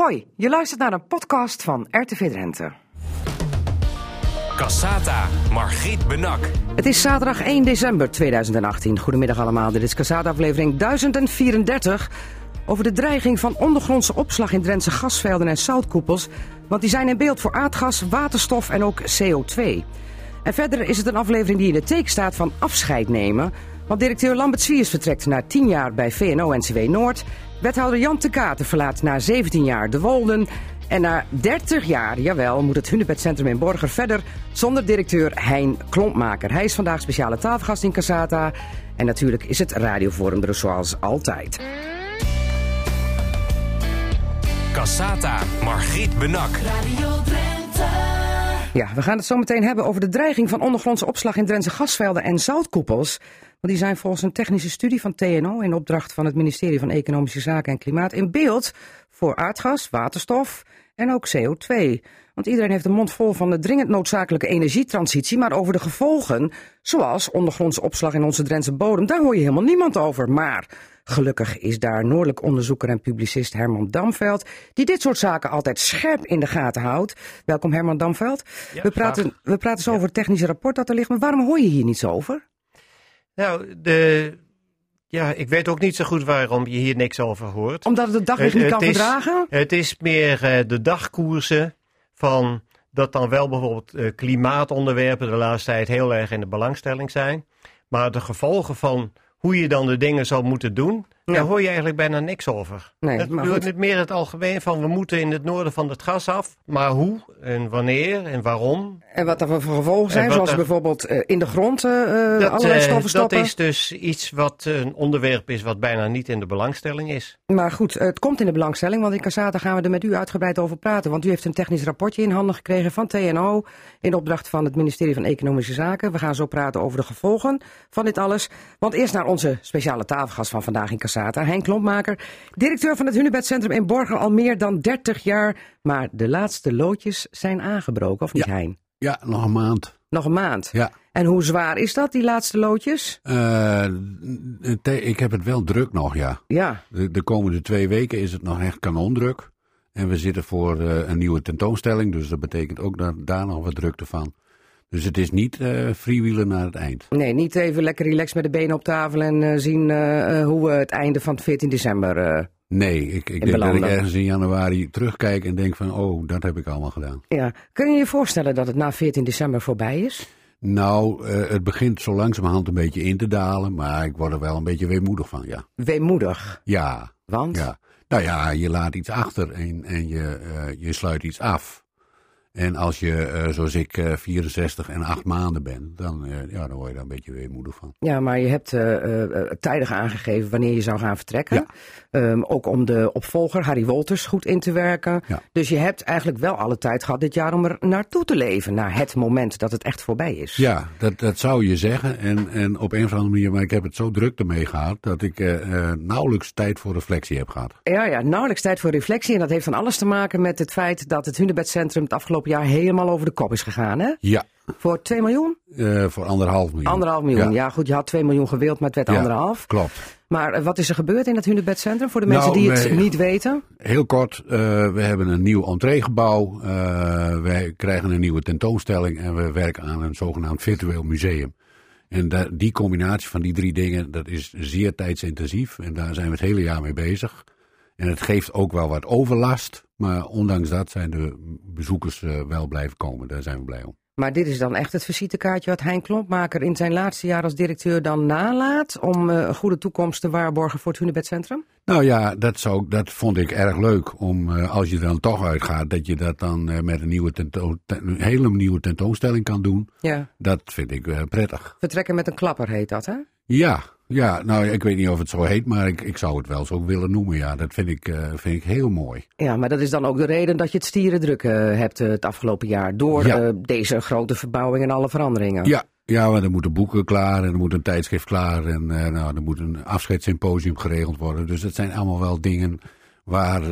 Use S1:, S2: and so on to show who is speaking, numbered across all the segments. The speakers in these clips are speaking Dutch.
S1: Hoi, je luistert naar een podcast van RTV Drenthe.
S2: Cassata, Margriet Benak.
S1: Het is zaterdag 1 december 2018. Goedemiddag allemaal, dit is Cassata aflevering 1034... over de dreiging van ondergrondse opslag in Drentse gasvelden en zoutkoepels... want die zijn in beeld voor aardgas, waterstof en ook CO2. En verder is het een aflevering die in de teken staat van afscheid nemen... want directeur Lambert Swiers vertrekt na 10 jaar bij VNO-NCW Noord... Wethouder Jan de Katen verlaat na 17 jaar de Wolden. En na 30 jaar, jawel, moet het Hunebedcentrum in Borger verder zonder directeur Hein Klompmaker. Hij is vandaag speciale tafelgast in Casata. En natuurlijk is het radioforum er zoals altijd.
S2: Cassata, Margriet Benak.
S3: Radio Drenthe.
S1: Ja, we gaan het zo meteen hebben over de dreiging van ondergrondse opslag in Drentse gasvelden en zoutkoepels. Want die zijn volgens een technische studie van TNO in opdracht van het ministerie van Economische Zaken en Klimaat in beeld voor aardgas, waterstof en ook CO2. Want iedereen heeft de mond vol van de dringend noodzakelijke energietransitie, maar over de gevolgen, zoals ondergrondse opslag in onze Drentse bodem, daar hoor je helemaal niemand over. Maar gelukkig is daar noordelijk onderzoeker en publicist Herman Damveld, die dit soort zaken altijd scherp in de gaten houdt. Welkom Herman Damveld.
S4: Ja,
S1: we, praten, we praten zo over het technische rapport dat er ligt, maar waarom hoor je hier niets over?
S4: Nou, de, ja, ik weet ook niet zo goed waarom je hier niks over hoort.
S1: Omdat het het daglicht
S4: Het-
S1: niet kan
S4: het is-
S1: verdragen?
S4: Het is meer eh, de dagkoersen van dat dan wel bijvoorbeeld eh, klimaatonderwerpen de laatste tijd heel erg in de belangstelling zijn. Maar de gevolgen van hoe je dan de dingen zou moeten doen,
S1: Ja.
S4: daar hoor je eigenlijk bijna niks over.
S1: Nee,
S4: het
S1: maar
S4: bedoelt niet meer het algemeen van we moeten in het noorden van het gas af. Maar hoe en wanneer en waarom,
S1: En wat er voor gevolgen zijn, zoals
S4: er-
S1: bijvoorbeeld eh, in de grond eh,
S4: dat,
S1: allerlei stoffen
S4: dat
S1: stoppen.
S4: is dus iets wat een onderwerp is wat bijna niet in de belangstelling is.
S1: Maar goed, het komt in de belangstelling, want in Casata gaan we er met u uitgebreid over praten. Want u heeft een technisch rapportje in handen gekregen van TNO in opdracht van het ministerie van Economische Zaken. We gaan zo praten over de gevolgen van dit alles. Want eerst naar onze speciale tafelgast van vandaag in Casata, Hein Klompmaker. Directeur van het Hunebedcentrum in Borger al meer dan 30 jaar. Maar de laatste loodjes zijn aangebroken, of niet
S5: Ja.
S1: Hein?
S5: Ja, nog een maand.
S1: Nog een maand.
S5: Ja.
S1: En hoe zwaar is dat, die laatste loodjes?
S5: Eh, ik heb het wel druk nog, ja.
S1: Ja,
S5: De, de komende twee weken is het nog echt kanondruk. En we zitten voor eh, een nieuwe tentoonstelling, dus dat betekent ook dat daar nog wat drukte van. Dus het is niet eh freewheelen naar het eind.
S1: Nee, niet even lekker relaxed met de benen op tafel en eh, zien eh, hoe we het einde van 14 december.
S5: Nee, ik, ik denk dat ik ergens in januari terugkijk en denk van, oh, dat heb ik allemaal gedaan.
S1: ja. Kun je je voorstellen dat het na 14 december voorbij is?
S5: Nou, het begint zo langzamerhand een beetje in te dalen, maar ik word er wel een beetje weemoedig van, ja.
S1: Weemoedig.
S5: Ja,
S1: Want?
S5: Ja, nou ja, je laat iets achter en, en je, je sluit iets af. En als je, eh, zoals ik, eh, 64 en 8 maanden bent, dan, eh, ja, dan word je daar een beetje weemoedig van.
S1: Ja, maar je hebt eh, eh, eh, tijdig aangegeven wanneer je zou gaan vertrekken.
S5: Ja.
S1: Ehm, ook om de opvolger, Harry Wolters, goed in te werken.
S5: Ja.
S1: Dus je hebt eigenlijk wel alle tijd gehad dit jaar om er naartoe te leven. Naar het moment dat het echt voorbij is.
S5: Ja, dat, dat zou je zeggen. En, en op een of andere manier, maar ik heb het zo druk ermee gehad, dat ik eh, eh, nauwelijks tijd voor reflectie heb gehad.
S1: Ja, ja, nauwelijks tijd voor reflectie. En dat heeft van alles te maken met het feit dat het Hunebedcentrum het afgelopen jaar helemaal over de kop is gegaan. Hè?
S5: Ja,
S1: Voor 2 miljoen?
S5: eh, voor anderhalf miljoen.
S1: Anderhalf miljoen. Ja. goed, je had 2 miljoen gewild, maar het werd
S5: Ja.
S1: anderhalf.
S5: Klopt.
S1: Maar eh, wat is er gebeurd in het Hunebedcentrum voor de mensen
S5: Nou,
S1: die het
S5: wij-
S1: niet weten?
S5: Heel kort, eh, we hebben een nieuw entreegebouw. Eh, wij krijgen een nieuwe tentoonstelling en we werken aan een zogenaamd virtueel museum. En da- die combinatie van die drie dingen, dat is zeer tijdsintensief. En daar zijn we het hele jaar mee bezig. En het geeft ook wel wat overlast. Maar ondanks dat zijn de bezoekers wel blijven komen. Daar zijn we blij om.
S1: Maar dit is dan echt het visitekaartje wat Hein Klompmaker in zijn laatste jaar als directeur dan nalaat om eh, een goede toekomst te waarborgen voor het Hunebedcentrum?
S5: Nou ja, dat, zou, dat vond ik erg leuk. Om eh, als je er dan toch uitgaat, dat je dat dan eh, met een, nieuwe tento- ten- een hele nieuwe tentoonstelling kan doen.
S1: Ja.
S5: Dat vind ik prettig.
S1: Vertrekken met een klapper heet dat, hè?
S5: Ja, ja, nou ik weet niet of het zo heet, maar ik, ik zou het wel zo willen noemen. Ja, dat vind ik, eh, vind ik heel mooi.
S1: Ja, maar dat is dan ook de reden dat je het stieren druk eh, hebt eh, het afgelopen jaar. Door
S5: Ja.
S1: deze grote verbouwing en alle veranderingen.
S5: Ja, ja, maar er moeten boeken klaar en er moet een tijdschrift klaar en nou, er moet een afscheidssymposium geregeld worden. Dus dat zijn allemaal wel dingen waar,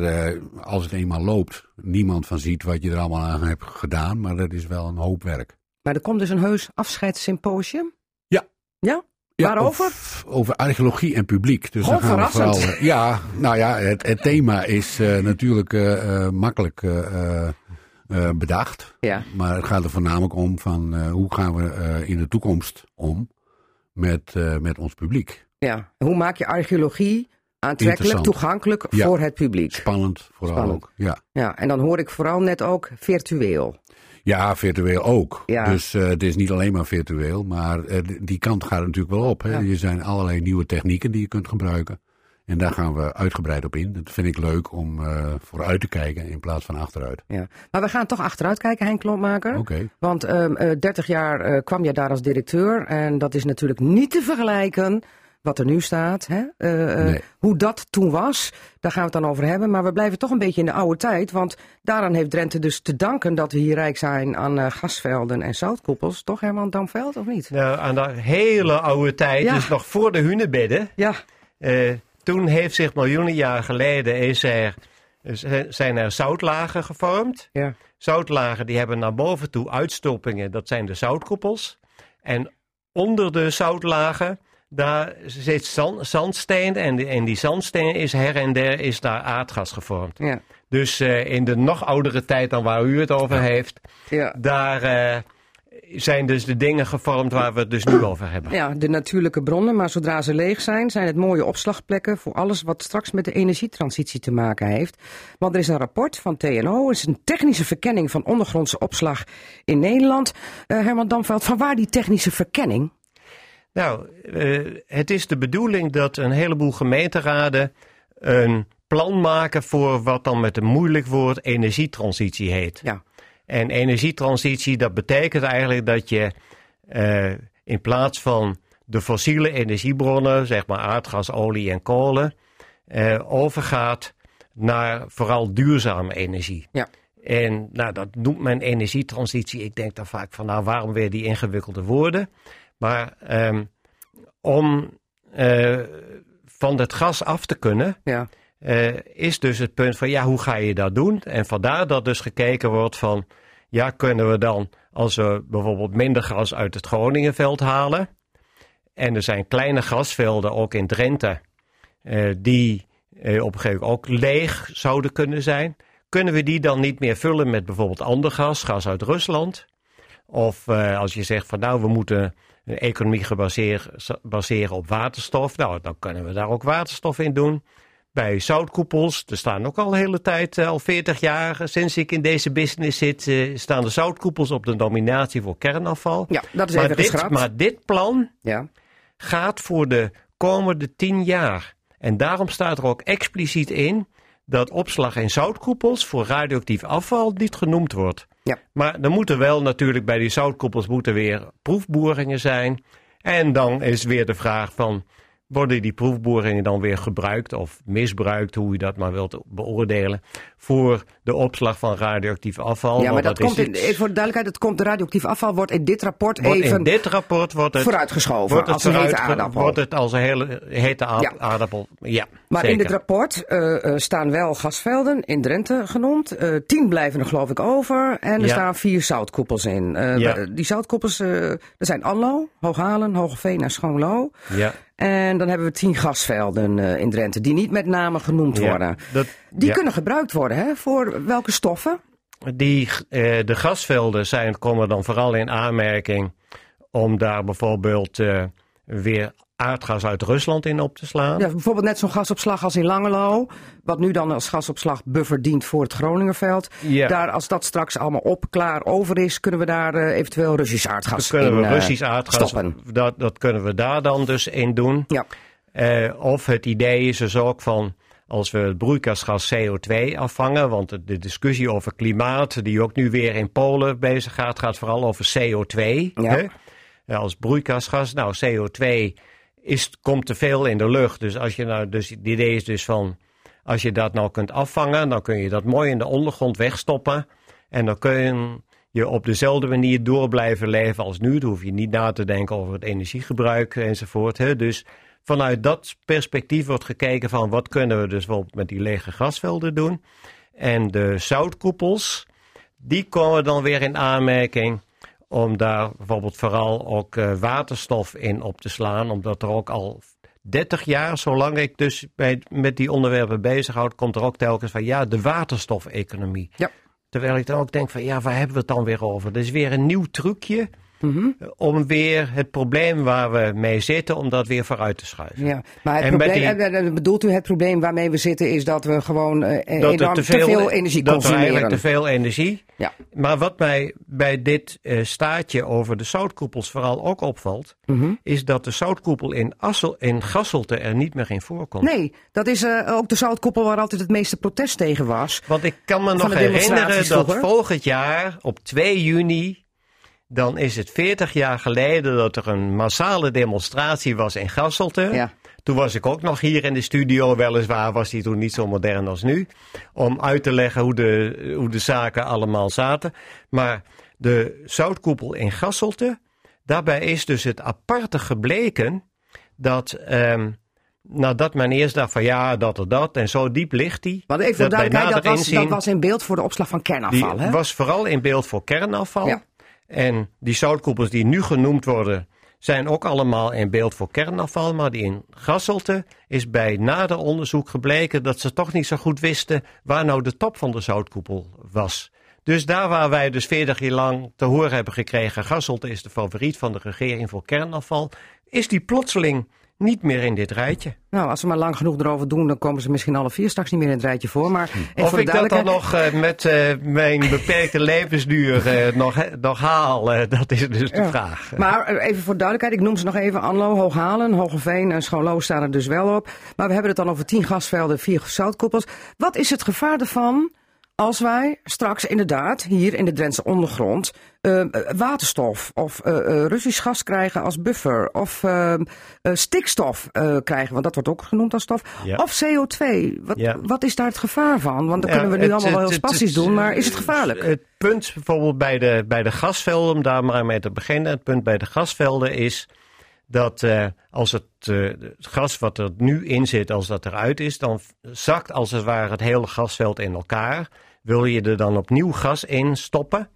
S5: als het eenmaal loopt, niemand van ziet wat je er allemaal aan hebt gedaan. Maar dat is wel een hoop werk.
S1: Maar er komt dus een heus afscheidssymposium.
S5: Ja.
S1: Ja? Waarover?
S5: of- over archeologie en publiek. Dus we
S1: verrassend.
S5: vooral, eh, ja, nou ja, het, het thema is eh, natuurlijk eh, makkelijk bedacht.
S1: Ja.
S5: Maar het gaat er voornamelijk om van hoe gaan we in de toekomst om met, met ons publiek.
S1: Ja. Hoe maak je archeologie aantrekkelijk, toegankelijk
S5: Ja.
S1: voor het publiek?
S5: Spannend vooral
S1: Spannend.
S5: ook. Ja.
S1: Ja, en dan hoor ik vooral net ook virtueel.
S5: Ja, virtueel ook.
S1: Ja.
S5: Dus eh, het is niet alleen maar virtueel, maar eh, die kant gaat natuurlijk wel op. Hè.
S1: Ja.
S5: Er zijn allerlei nieuwe technieken die je kunt gebruiken. En daar gaan we uitgebreid op in. Dat vind ik leuk om eh, vooruit te kijken in plaats van achteruit.
S1: Ja. Maar we gaan toch achteruit kijken, Henk Klompmaker.
S5: Oké.
S1: Want ehm, eh, 30 jaar kwam jij daar als directeur. En dat is natuurlijk niet te vergelijken wat er nu staat. Hè? Eh, eh,
S5: Nee.
S1: Hoe dat toen was, daar gaan we het dan over hebben. Maar we blijven toch een beetje in de oude tijd. Want daaraan heeft Drenthe dus te danken dat we hier rijk zijn aan eh, gasvelden en zoutkoepels. Toch Herman Damveld, of niet?
S4: Nou, aan de hele oude tijd,
S1: Ja.
S4: dus nog voor de hunebedden.
S1: Ja,
S4: Eh, toen heeft zich miljoenen jaar geleden is er, zijn er zoutlagen gevormd.
S1: ja.
S4: Zoutlagen die hebben naar boven toe uitstulpingen, dat zijn de zoutkoepels. En onder de zoutlagen, daar zit zand, zandsteen en, die- en die zandsteen is her en der is daar aardgas gevormd.
S1: ja.
S4: Dus eh, in de nog oudere tijd dan waar u het over heeft,
S1: ja.
S4: daar eh, zijn dus de dingen gevormd waar we het dus nu over hebben.
S1: Ja, de natuurlijke bronnen, maar zodra ze leeg zijn, zijn het mooie opslagplekken voor alles wat straks met de energietransitie te maken heeft. Want er is een rapport van TNO, het is een technische verkenning van ondergrondse opslag in Nederland. Eh, Herman Damveld, van waar die technische verkenning?
S4: Nou, eh, het is de bedoeling dat een heleboel gemeenteraden een plan maken voor wat dan met een moeilijk woord energietransitie heet.
S1: Ja,
S4: En energietransitie, dat betekent eigenlijk dat je eh, in plaats van de fossiele energiebronnen, zeg maar aardgas, olie en kolen, eh, overgaat naar vooral duurzame energie.
S1: ja,
S4: En nou, dat noemt men energietransitie. Ik denk dan vaak van, nou, waarom weer die ingewikkelde woorden? Maar ehm, om eh, van het gas af te kunnen,
S1: ja,
S4: eh, is dus het punt van, ja, hoe ga je dat doen? En vandaar dat dus gekeken wordt van, ja, kunnen we dan, als we bijvoorbeeld minder gas uit het Groningenveld halen, en er zijn kleine gasvelden ook in Drenthe, eh, die op een gegeven moment ook leeg zouden kunnen zijn. Kunnen we die dan niet meer vullen met bijvoorbeeld ander gas, gas uit Rusland? Of als je zegt van nou, we moeten een economie gebaseerd baseren op waterstof. Nou, dan kunnen we daar ook waterstof in doen. Bij zoutkoepels, er staan ook al de hele tijd, eh, al 40 jaar sinds ik in deze business zit, eh, staan de zoutkoepels op de nominatie voor kernafval.
S1: ja, dat is
S4: maar,
S1: even
S4: dit,
S1: geschrapt.
S4: maar dit plan
S1: Ja,
S4: gaat voor de komende tien jaar. En daarom staat er ook expliciet in dat opslag in zoutkoepels voor radioactief afval niet genoemd wordt.
S1: Ja.
S4: Maar er moeten wel natuurlijk bij die zoutkoepels moeten weer proefboringen zijn. En dan is weer de vraag van, worden die proefboringen dan weer gebruikt of misbruikt, hoe je dat maar wilt beoordelen, voor de opslag van radioactief afval?
S1: ja maar dat komt, in, voor de duidelijkheid, het komt, de radioactief afval wordt in dit rapport
S4: wordt
S1: even
S4: in dit rapport wordt het
S1: vooruitgeschoven
S4: wordt het
S1: als een hete aardappel.
S4: Wordt het als een hele hete
S1: Ja.
S4: aardappel. Ja,
S1: Maar
S4: zeker.
S1: in dit rapport eh, eh, staan wel gasvelden in Drenthe genoemd. Eh, tien blijven er geloof ik over. En er
S4: Ja.
S1: staan vier zoutkoepels in.
S4: Ja.
S1: Die zoutkoepels, er zijn Anlo, Hooghalen, Hogeveen en Schoonlo.
S4: Ja,
S1: En dan hebben we tien gasvelden eh, in Drenthe die niet met name genoemd
S4: ja.
S1: worden.
S4: Dat,
S1: Die
S4: ja.
S1: kunnen gebruikt worden hè? voor welke stoffen?
S4: Die, eh, de gasvelden zijn, komen dan vooral in aanmerking om daar bijvoorbeeld eh, weer aardgas uit Rusland in op te slaan.
S1: Ja, bijvoorbeeld net zo'n gasopslag als in Langelo. Wat nu dan als gasopslagbuffer dient voor het Groningerveld.
S4: Ja.
S1: Daar, als dat straks allemaal op, klaar, over is, kunnen we daar eh, eventueel Russisch aardgas
S4: Dan kunnen
S1: in
S4: we
S1: eh,
S4: Russisch aardgas,
S1: stoppen.
S4: dat, dat kunnen we daar dan dus in doen.
S1: Ja.
S4: Eh, of het idee is dus ook van als we het broeikasgas CO2 afvangen, want de, de discussie over klimaat, die ook nu weer in Polen bezig gaat, gaat vooral over CO2.
S1: Ja.
S4: Hè? Ja, als broeikasgas. Nou, CO2 is, komt te veel in de lucht. Dus als je nou, dus het idee is dus van, als je dat nou kunt afvangen, dan kun je dat mooi in de ondergrond wegstoppen. En dan kun je op dezelfde manier door blijven leven als nu. Dan hoef je niet na te denken over het energiegebruik enzovoort. Dus vanuit dat perspectief wordt gekeken van wat kunnen we dus bijvoorbeeld met die lege grasvelden doen. En de zoutkoepels, die komen dan weer in aanmerking om daar bijvoorbeeld vooral ook eh, waterstof in op te slaan. Omdat er ook al 30 jaar, zolang ik dus bij, met die onderwerpen bezighoud, komt er ook telkens van ja, de waterstofeconomie.
S1: Ja.
S4: Terwijl ik dan ook denk van ja, waar hebben we het dan weer over? Dat is weer een nieuw trucje
S1: Mhm.
S4: om weer het probleem waar we mee zitten, om dat weer vooruit te schuiven.
S1: Ja, maar het
S4: En
S1: probleem,
S4: die-
S1: bedoelt u het probleem waarmee we zitten is dat we gewoon eh,
S4: Dat
S1: enorm te veel, energie
S4: dat er
S1: consumeren?
S4: eigenlijk te veel energie.
S1: Ja.
S4: Maar wat mij bij dit eh, staatje over de zoutkoepels vooral ook opvalt,
S1: Mhm.
S4: is dat de zoutkoepel in, Assel, in Gasselte er niet meer in voorkomt.
S1: Nee, dat is eh, ook de zoutkoepel waar altijd het meeste protest tegen was.
S4: Want ik kan me nog herinneren dat volgend jaar op 2 juni, dan is het 40 jaar geleden dat er een massale demonstratie was in Gasselte.
S1: Ja.
S4: Toen was ik ook nog hier in de studio, weliswaar was die toen niet zo modern als nu, om uit te leggen hoe de, hoe de zaken allemaal zaten. Maar de zoutkoepel in Gasselte, daarbij is dus het aparte gebleken dat, ehm, nadat men eerst dacht van ja, dat er dat en zo diep ligt die.
S1: Want even voor
S4: dat
S1: dat
S4: nader
S1: was,
S4: inzien-
S1: dat was in beeld voor de opslag van
S4: die
S1: kernafval. hè?
S4: was vooral in beeld voor kernafval.
S1: Ja.
S4: En die zoutkoepels die nu genoemd worden, zijn ook allemaal in beeld voor kernafval. Maar die in Gasselte is bij nader onderzoek gebleken dat ze toch niet zo goed wisten waar nou de top van de zoutkoepel was. Dus daar waar wij dus 40 jaar lang te horen hebben gekregen, Gasselte is de favoriet van de regering voor kernafval, is die plotseling niet meer in dit rijtje.
S1: Nou, als we maar lang genoeg erover doen, dan komen ze misschien alle vier straks niet meer in het rijtje voor. Maar
S4: Of
S1: voor
S4: ik dat dan nog eh, met eh, mijn beperkte levensduur eh, nog, nog haal, dat is dus de vraag.
S1: Maar even voor de duidelijkheid, ik noem ze nog even. Anlo, Hooghalen, Hogeveen en Schoonlo staan er dus wel op. Maar we hebben het dan over tien gasvelden, vier zoutkoepels. Wat is het gevaar ervan als wij straks inderdaad hier in de Drentse ondergrond eh, waterstof of eh, eh, Russisch gas krijgen als buffer of eh, eh, stikstof krijgen, want dat wordt ook genoemd als stof,
S4: Ja.
S1: of CO2. Wat,
S4: Ja.
S1: wat is daar het gevaar van? Want dan
S4: Ja,
S1: kunnen we nu
S4: het-
S1: allemaal wel heel spastisch doen, maar is het gevaarlijk?
S4: Het punt bijvoorbeeld bij de, bij de gasvelden, om daar maar mee te beginnen. Het punt bij de gasvelden is dat als het, het gas wat er nu in zit, als dat eruit is, dan zakt als het ware het hele gasveld in elkaar. Wil je er dan opnieuw gas in stoppen,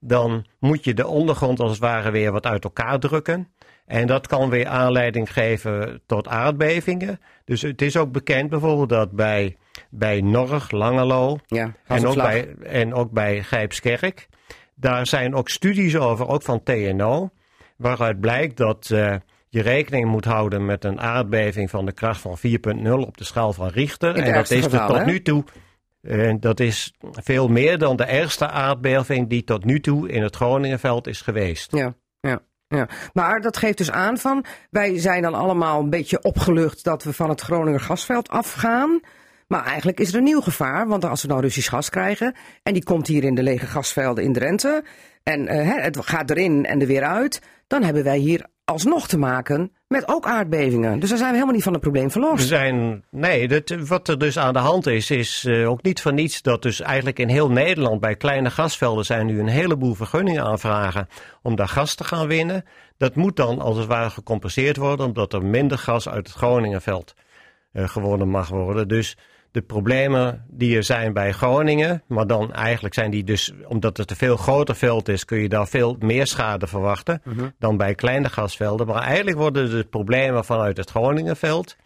S4: dan moet je de ondergrond als het ware weer wat uit elkaar drukken. En dat kan weer aanleiding geven tot aardbevingen. Dus het is ook bekend bijvoorbeeld dat bij, bij Norg, Langelo,
S1: ja,
S4: en ook, bij, en ook bij Grijpskerk. Daar zijn ook studies over, ook van TNO, waaruit blijkt dat eh, je rekening moet houden met een aardbeving van de kracht van 4.0 op de schaal van Richter. En dat is er tot nu toe. Eh, dat is veel meer dan de ergste aardbeving die tot nu toe in het Groningenveld is geweest.
S1: Ja, ja, ja. Maar dat geeft dus aan van, wij zijn dan allemaal een beetje opgelucht dat we van het Groninger gasveld afgaan. Maar eigenlijk is er een nieuw gevaar, want als we nou Russisch gas krijgen en die komt hier in de lege gasvelden in Drenthe en eh, het gaat erin en er weer uit, dan hebben wij hier alsnog te maken met ook aardbevingen. Dus dan zijn we helemaal niet van het probleem
S4: We
S1: verlost.
S4: zijn, nee, dat, wat er dus aan de hand is, is eh, ook niet voor niets dat dus eigenlijk in heel Nederland bij kleine gasvelden zijn nu een heleboel vergunningen aanvragen om daar gas te gaan winnen. Dat moet dan als het ware gecompenseerd worden omdat er minder gas uit het Groningenveld eh, gewonnen mag worden. Dus de problemen die er zijn bij Groningen, maar dan eigenlijk zijn die dus, omdat het een veel groter veld is, kun je daar veel meer schade verwachten dan bij kleine gasvelden. Maar eigenlijk worden de problemen vanuit het Groningenveld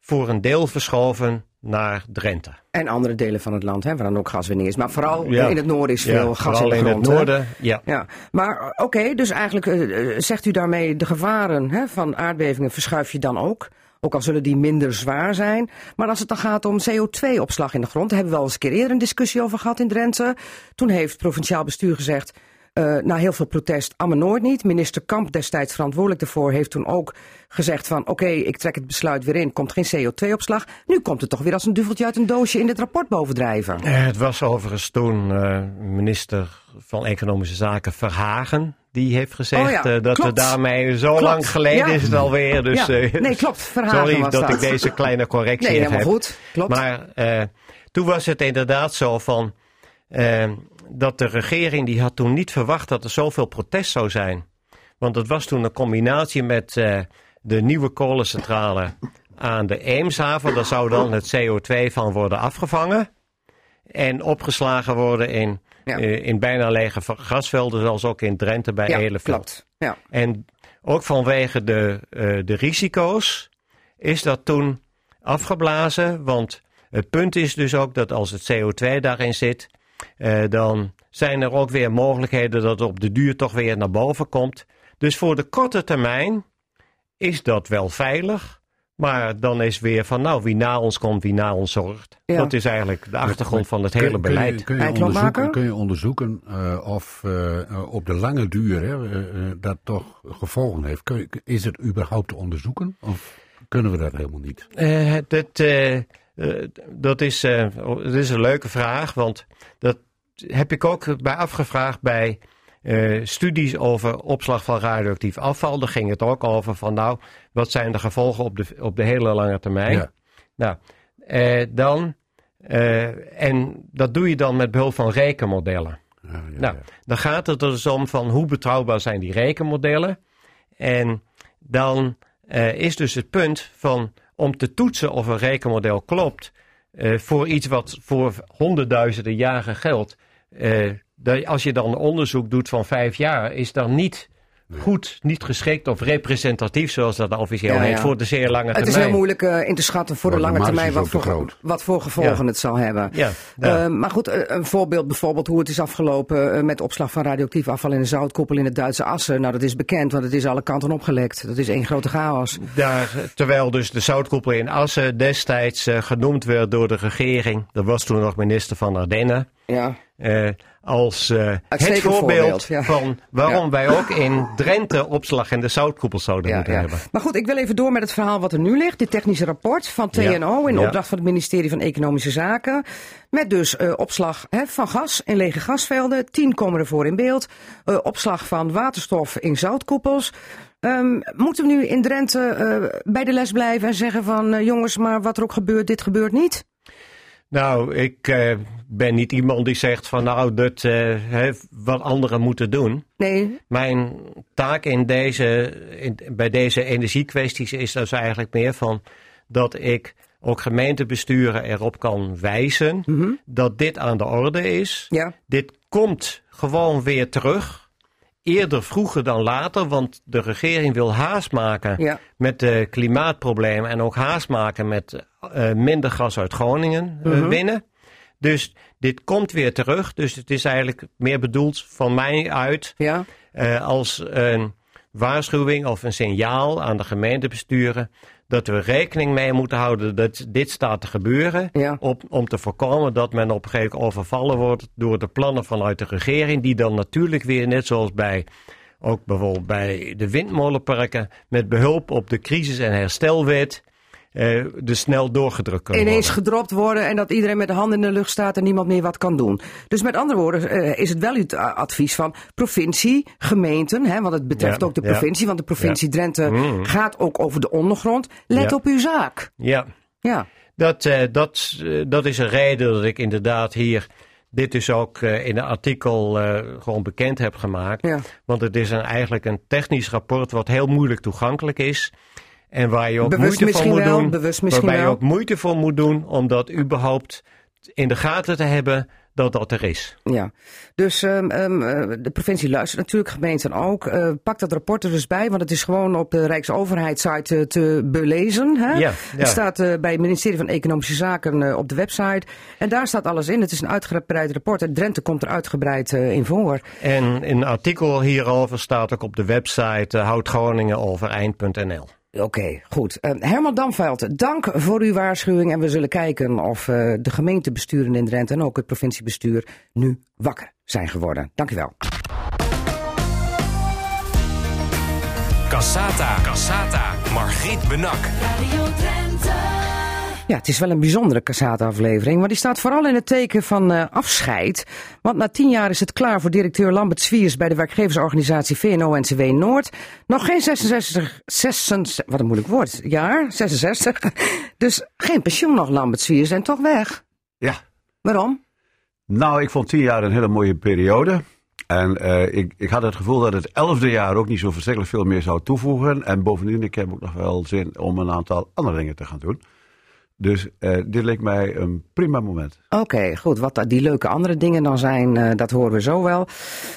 S4: voor een deel verschoven naar Drenthe.
S1: En andere delen van het land, hè, waar dan ook gaswinning is. Maar vooral
S4: Ja.
S1: in het noorden is veel gas in de
S4: in
S1: grond.
S4: het
S1: hè?
S4: noorden. Ja.
S1: Ja, maar eh, oké, dus eigenlijk eh, eh, zegt u daarmee de gevaren hè, van aardbevingen verschuif je dan ook. Ook al zullen die minder zwaar zijn. Maar als het dan gaat om CO2-opslag in de grond, daar hebben we wel eens een keer eerder een discussie over gehad in Drenthe. Toen heeft provinciaal bestuur gezegd, eh, na heel veel protest, allemaal nooit niet. Minister Kamp, destijds verantwoordelijk daarvoor, heeft toen ook gezegd van oké, ik trek het besluit weer in, komt geen CO2-opslag. Nu komt het toch weer als een duveltje uit een doosje in dit rapport bovendrijven.
S4: Eh, Het was overigens toen eh, minister van Economische Zaken Verhagen. Die heeft gezegd
S1: Oh ja,
S4: dat we daarmee zo
S1: Klopt,
S4: lang geleden
S1: ja.
S4: is het alweer. Dus,
S1: Ja, nee, klopt, Verhagen
S4: Sorry
S1: was
S4: dat,
S1: dat.
S4: ik deze kleine correctie
S1: Nee, helemaal
S4: heb.
S1: goed. Klopt.
S4: Maar toen was het inderdaad zo van dat de regering die had toen niet verwacht dat er zoveel protest zou zijn. Want het was toen een combinatie met eh, de nieuwe kolencentrale aan de Eemshaven. Daar zou dan het CO2 van worden afgevangen. en opgeslagen worden in,
S1: Ja.
S4: eh, in bijna lege grasvelden, zoals ook in Drenthe bij
S1: ja,
S4: Eleveld.
S1: Ja.
S4: En ook vanwege de, eh, de risico's is dat toen afgeblazen. Want het punt is dus ook dat als het CO2 daarin zit, dan zijn er ook weer mogelijkheden dat het op de duur toch weer naar boven komt. Dus voor de korte termijn is dat wel veilig. Maar dan is weer van, nou, wie na ons komt, wie na ons zorgt.
S1: Ja.
S4: Dat is eigenlijk de achtergrond van het
S5: Kun-
S4: hele
S5: kun je-
S4: beleid.
S5: Kun je, onderzoeken, kun je onderzoeken eh, of eh, eh, op de lange duur hè, eh, eh, dat toch gevolgen heeft? Kun je- is het überhaupt te onderzoeken? Of kunnen we dat helemaal niet?
S4: Eh, dat, eh, eh, dat, is, eh, dat is een leuke vraag, want dat heb ik ook bij afgevraagd bij eh, studies over opslag van radioactief afval. Daar ging het ook over van nou, wat zijn de gevolgen op de, op de hele lange termijn?
S5: Ja.
S4: Nou, eh, dan, eh, en dat doe je dan met behulp van rekenmodellen.
S5: Ja, ja,
S4: Nou,
S5: ja.
S4: dan gaat het er dus om van hoe betrouwbaar zijn die rekenmodellen. En dan is dus het punt van om te toetsen of een rekenmodel klopt voor iets wat voor honderdduizenden jaren geldt. Eh, dat als je dan onderzoek doet van vijf jaar, is dan niet goed, niet geschikt of representatief, zoals dat officieel
S1: Ja,
S4: heet,
S1: ja.
S4: voor de zeer lange
S1: Het
S4: termijn.
S1: is heel moeilijk eh, in te schatten voor de
S5: Maar de
S1: lange termijn wat voor,
S5: groot.
S1: wat voor gevolgen
S4: Ja.
S1: het zal hebben.
S4: Ja, ja.
S1: Eh, maar goed, eh, een voorbeeld bijvoorbeeld hoe het is afgelopen eh, met opslag van radioactief afval in de zoutkoepel in het Duitse Assen. Nou, dat is bekend, want het is alle kanten opgelekt. Dat is één grote chaos.
S4: Daar, terwijl dus de zoutkoepel in Assen destijds eh, genoemd werd door de regering. Dat was toen nog minister van Ardennen.
S1: Ja.
S4: Eh, als eh, het voorbeeld,
S1: voorbeeld, ja.
S4: van waarom wij ook in Drenthe opslag in de zoutkoepel zouden
S1: Ja,
S4: moeten hebben.
S1: Maar goed, ik wil even door met het verhaal wat er nu ligt. Dit technische rapport van TNO in opdracht van het ministerie van Economische Zaken. Met dus eh, opslag hè, van gas in lege gasvelden. Tien komen ervoor in beeld. Opslag van waterstof in zoutkoepels. Ehm, moeten we nu in Drenthe bij de les blijven en zeggen van jongens, maar wat er ook gebeurt, dit gebeurt niet?
S4: Nou, ik eh, ben niet iemand die zegt van nou, dat hè, wat anderen moeten doen.
S1: Nee,
S4: Mijn taak in deze, in, bij deze energiekwesties is dus eigenlijk meer van dat ik ook gemeentebesturen erop kan wijzen dat dit aan de orde is.
S1: ja.
S4: Dit komt gewoon weer terug. Eerder vroeger dan later, want de regering wil haast maken
S1: Ja.
S4: met de klimaatproblemen en ook haast maken met eh, minder gas uit Groningen eh, winnen. Dus dit komt weer terug. Dus het is eigenlijk meer bedoeld van mij uit
S1: Ja,
S4: eh, als een waarschuwing of een signaal aan de gemeentebesturen dat we rekening mee moeten houden dat dit staat te gebeuren.
S1: Ja.
S4: Op, om te voorkomen dat men op een gegeven moment overvallen wordt door de plannen vanuit de regering. Die dan natuurlijk weer, net zoals bij, ook bijvoorbeeld bij de windmolenparken, met behulp op de crisis- en herstelwet, eh de snel doorgedrukt kunnen
S1: ineens
S4: worden.
S1: gedropt worden en dat iedereen met de handen in de lucht staat en niemand meer wat kan doen. Dus met andere woorden eh, is het wel uw a- advies van provincie, gemeenten, hè, want het betreft
S4: Ja,
S1: ook de
S4: ja.
S1: provincie, want de provincie Drenthe
S4: Mm.
S1: gaat ook over de ondergrond. Let op uw zaak.
S4: Ja.
S1: Ja,
S4: Dat, eh, dat, dat is een reden dat ik inderdaad hier dit dus ook in een artikel gewoon bekend heb gemaakt. Want het is een, eigenlijk een technisch rapport wat heel moeilijk toegankelijk is. En waar je ook
S1: Bewust
S4: moeite voor moet
S1: wel,
S4: doen.
S1: bewust misschien
S4: waarbij je
S1: wel.
S4: ook moeite voor moet doen om dat überhaupt in de gaten te hebben dat dat er is.
S1: Ja, dus ehm, ehm, eh, de provincie luistert natuurlijk, gemeenten ook. Eh, pak dat rapport er dus bij, want het is gewoon op de Rijksoverheidssite eh, te belezen. Hè?
S4: Ja, ja.
S1: Het staat bij het ministerie van Economische Zaken op de website. En daar staat alles in. Het is een uitgebreid rapport. En Drenthe komt er uitgebreid in voor.
S4: En een artikel hierover staat ook op de website uh.
S1: Oké, goed. Eh, Herman Damveld, dank voor uw waarschuwing. En we zullen kijken of eh, de gemeentebesturen in Drenthe en ook het provinciebestuur nu wakker zijn geworden. Dank u wel.
S2: Cassata. Cassata. Margriet Benak.
S1: Ja, het is wel een bijzondere Cassata-aflevering, maar die staat vooral in het teken van eh, afscheid. Want na tien jaar is het klaar voor directeur Lambert Zwiers bij de werkgeversorganisatie VNO-NCW Noord. Nog geen 66, 66, wat een moeilijk woord, jaar, 66. Dus geen pensioen nog, Lambert Zwiers, en toch weg.
S6: Ja,
S1: Waarom?
S6: nou, ik vond tien jaar een hele mooie periode. En eh, ik, ik had het gevoel dat het elfde jaar ook niet zo verschrikkelijk veel meer zou toevoegen. En bovendien, ik heb ook nog wel zin om een aantal andere dingen te gaan doen. Dus eh, dit leek mij een prima moment.
S1: Oké, goed. Wat die leuke andere dingen dan zijn, eh, dat horen we zo wel.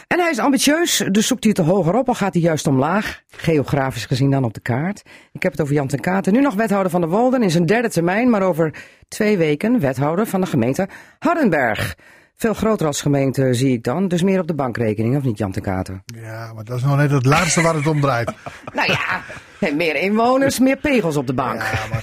S1: En hij is ambitieus, dus zoekt hij het hoger op, al gaat hij juist omlaag. Geografisch gezien dan op de kaart. Ik heb het over Jan ten Katen, nu nog wethouder van de Wolden in zijn derde termijn, maar over twee weken wethouder van de gemeente Hardenberg. Veel groter als gemeente zie ik dan, dus meer op de bankrekening, of niet Jan ten Katen?
S3: Ja, maar dat is nog net het laatste waar het om draait.
S1: Nou ja, meer inwoners, meer pegels op de bank.
S3: Ja, maar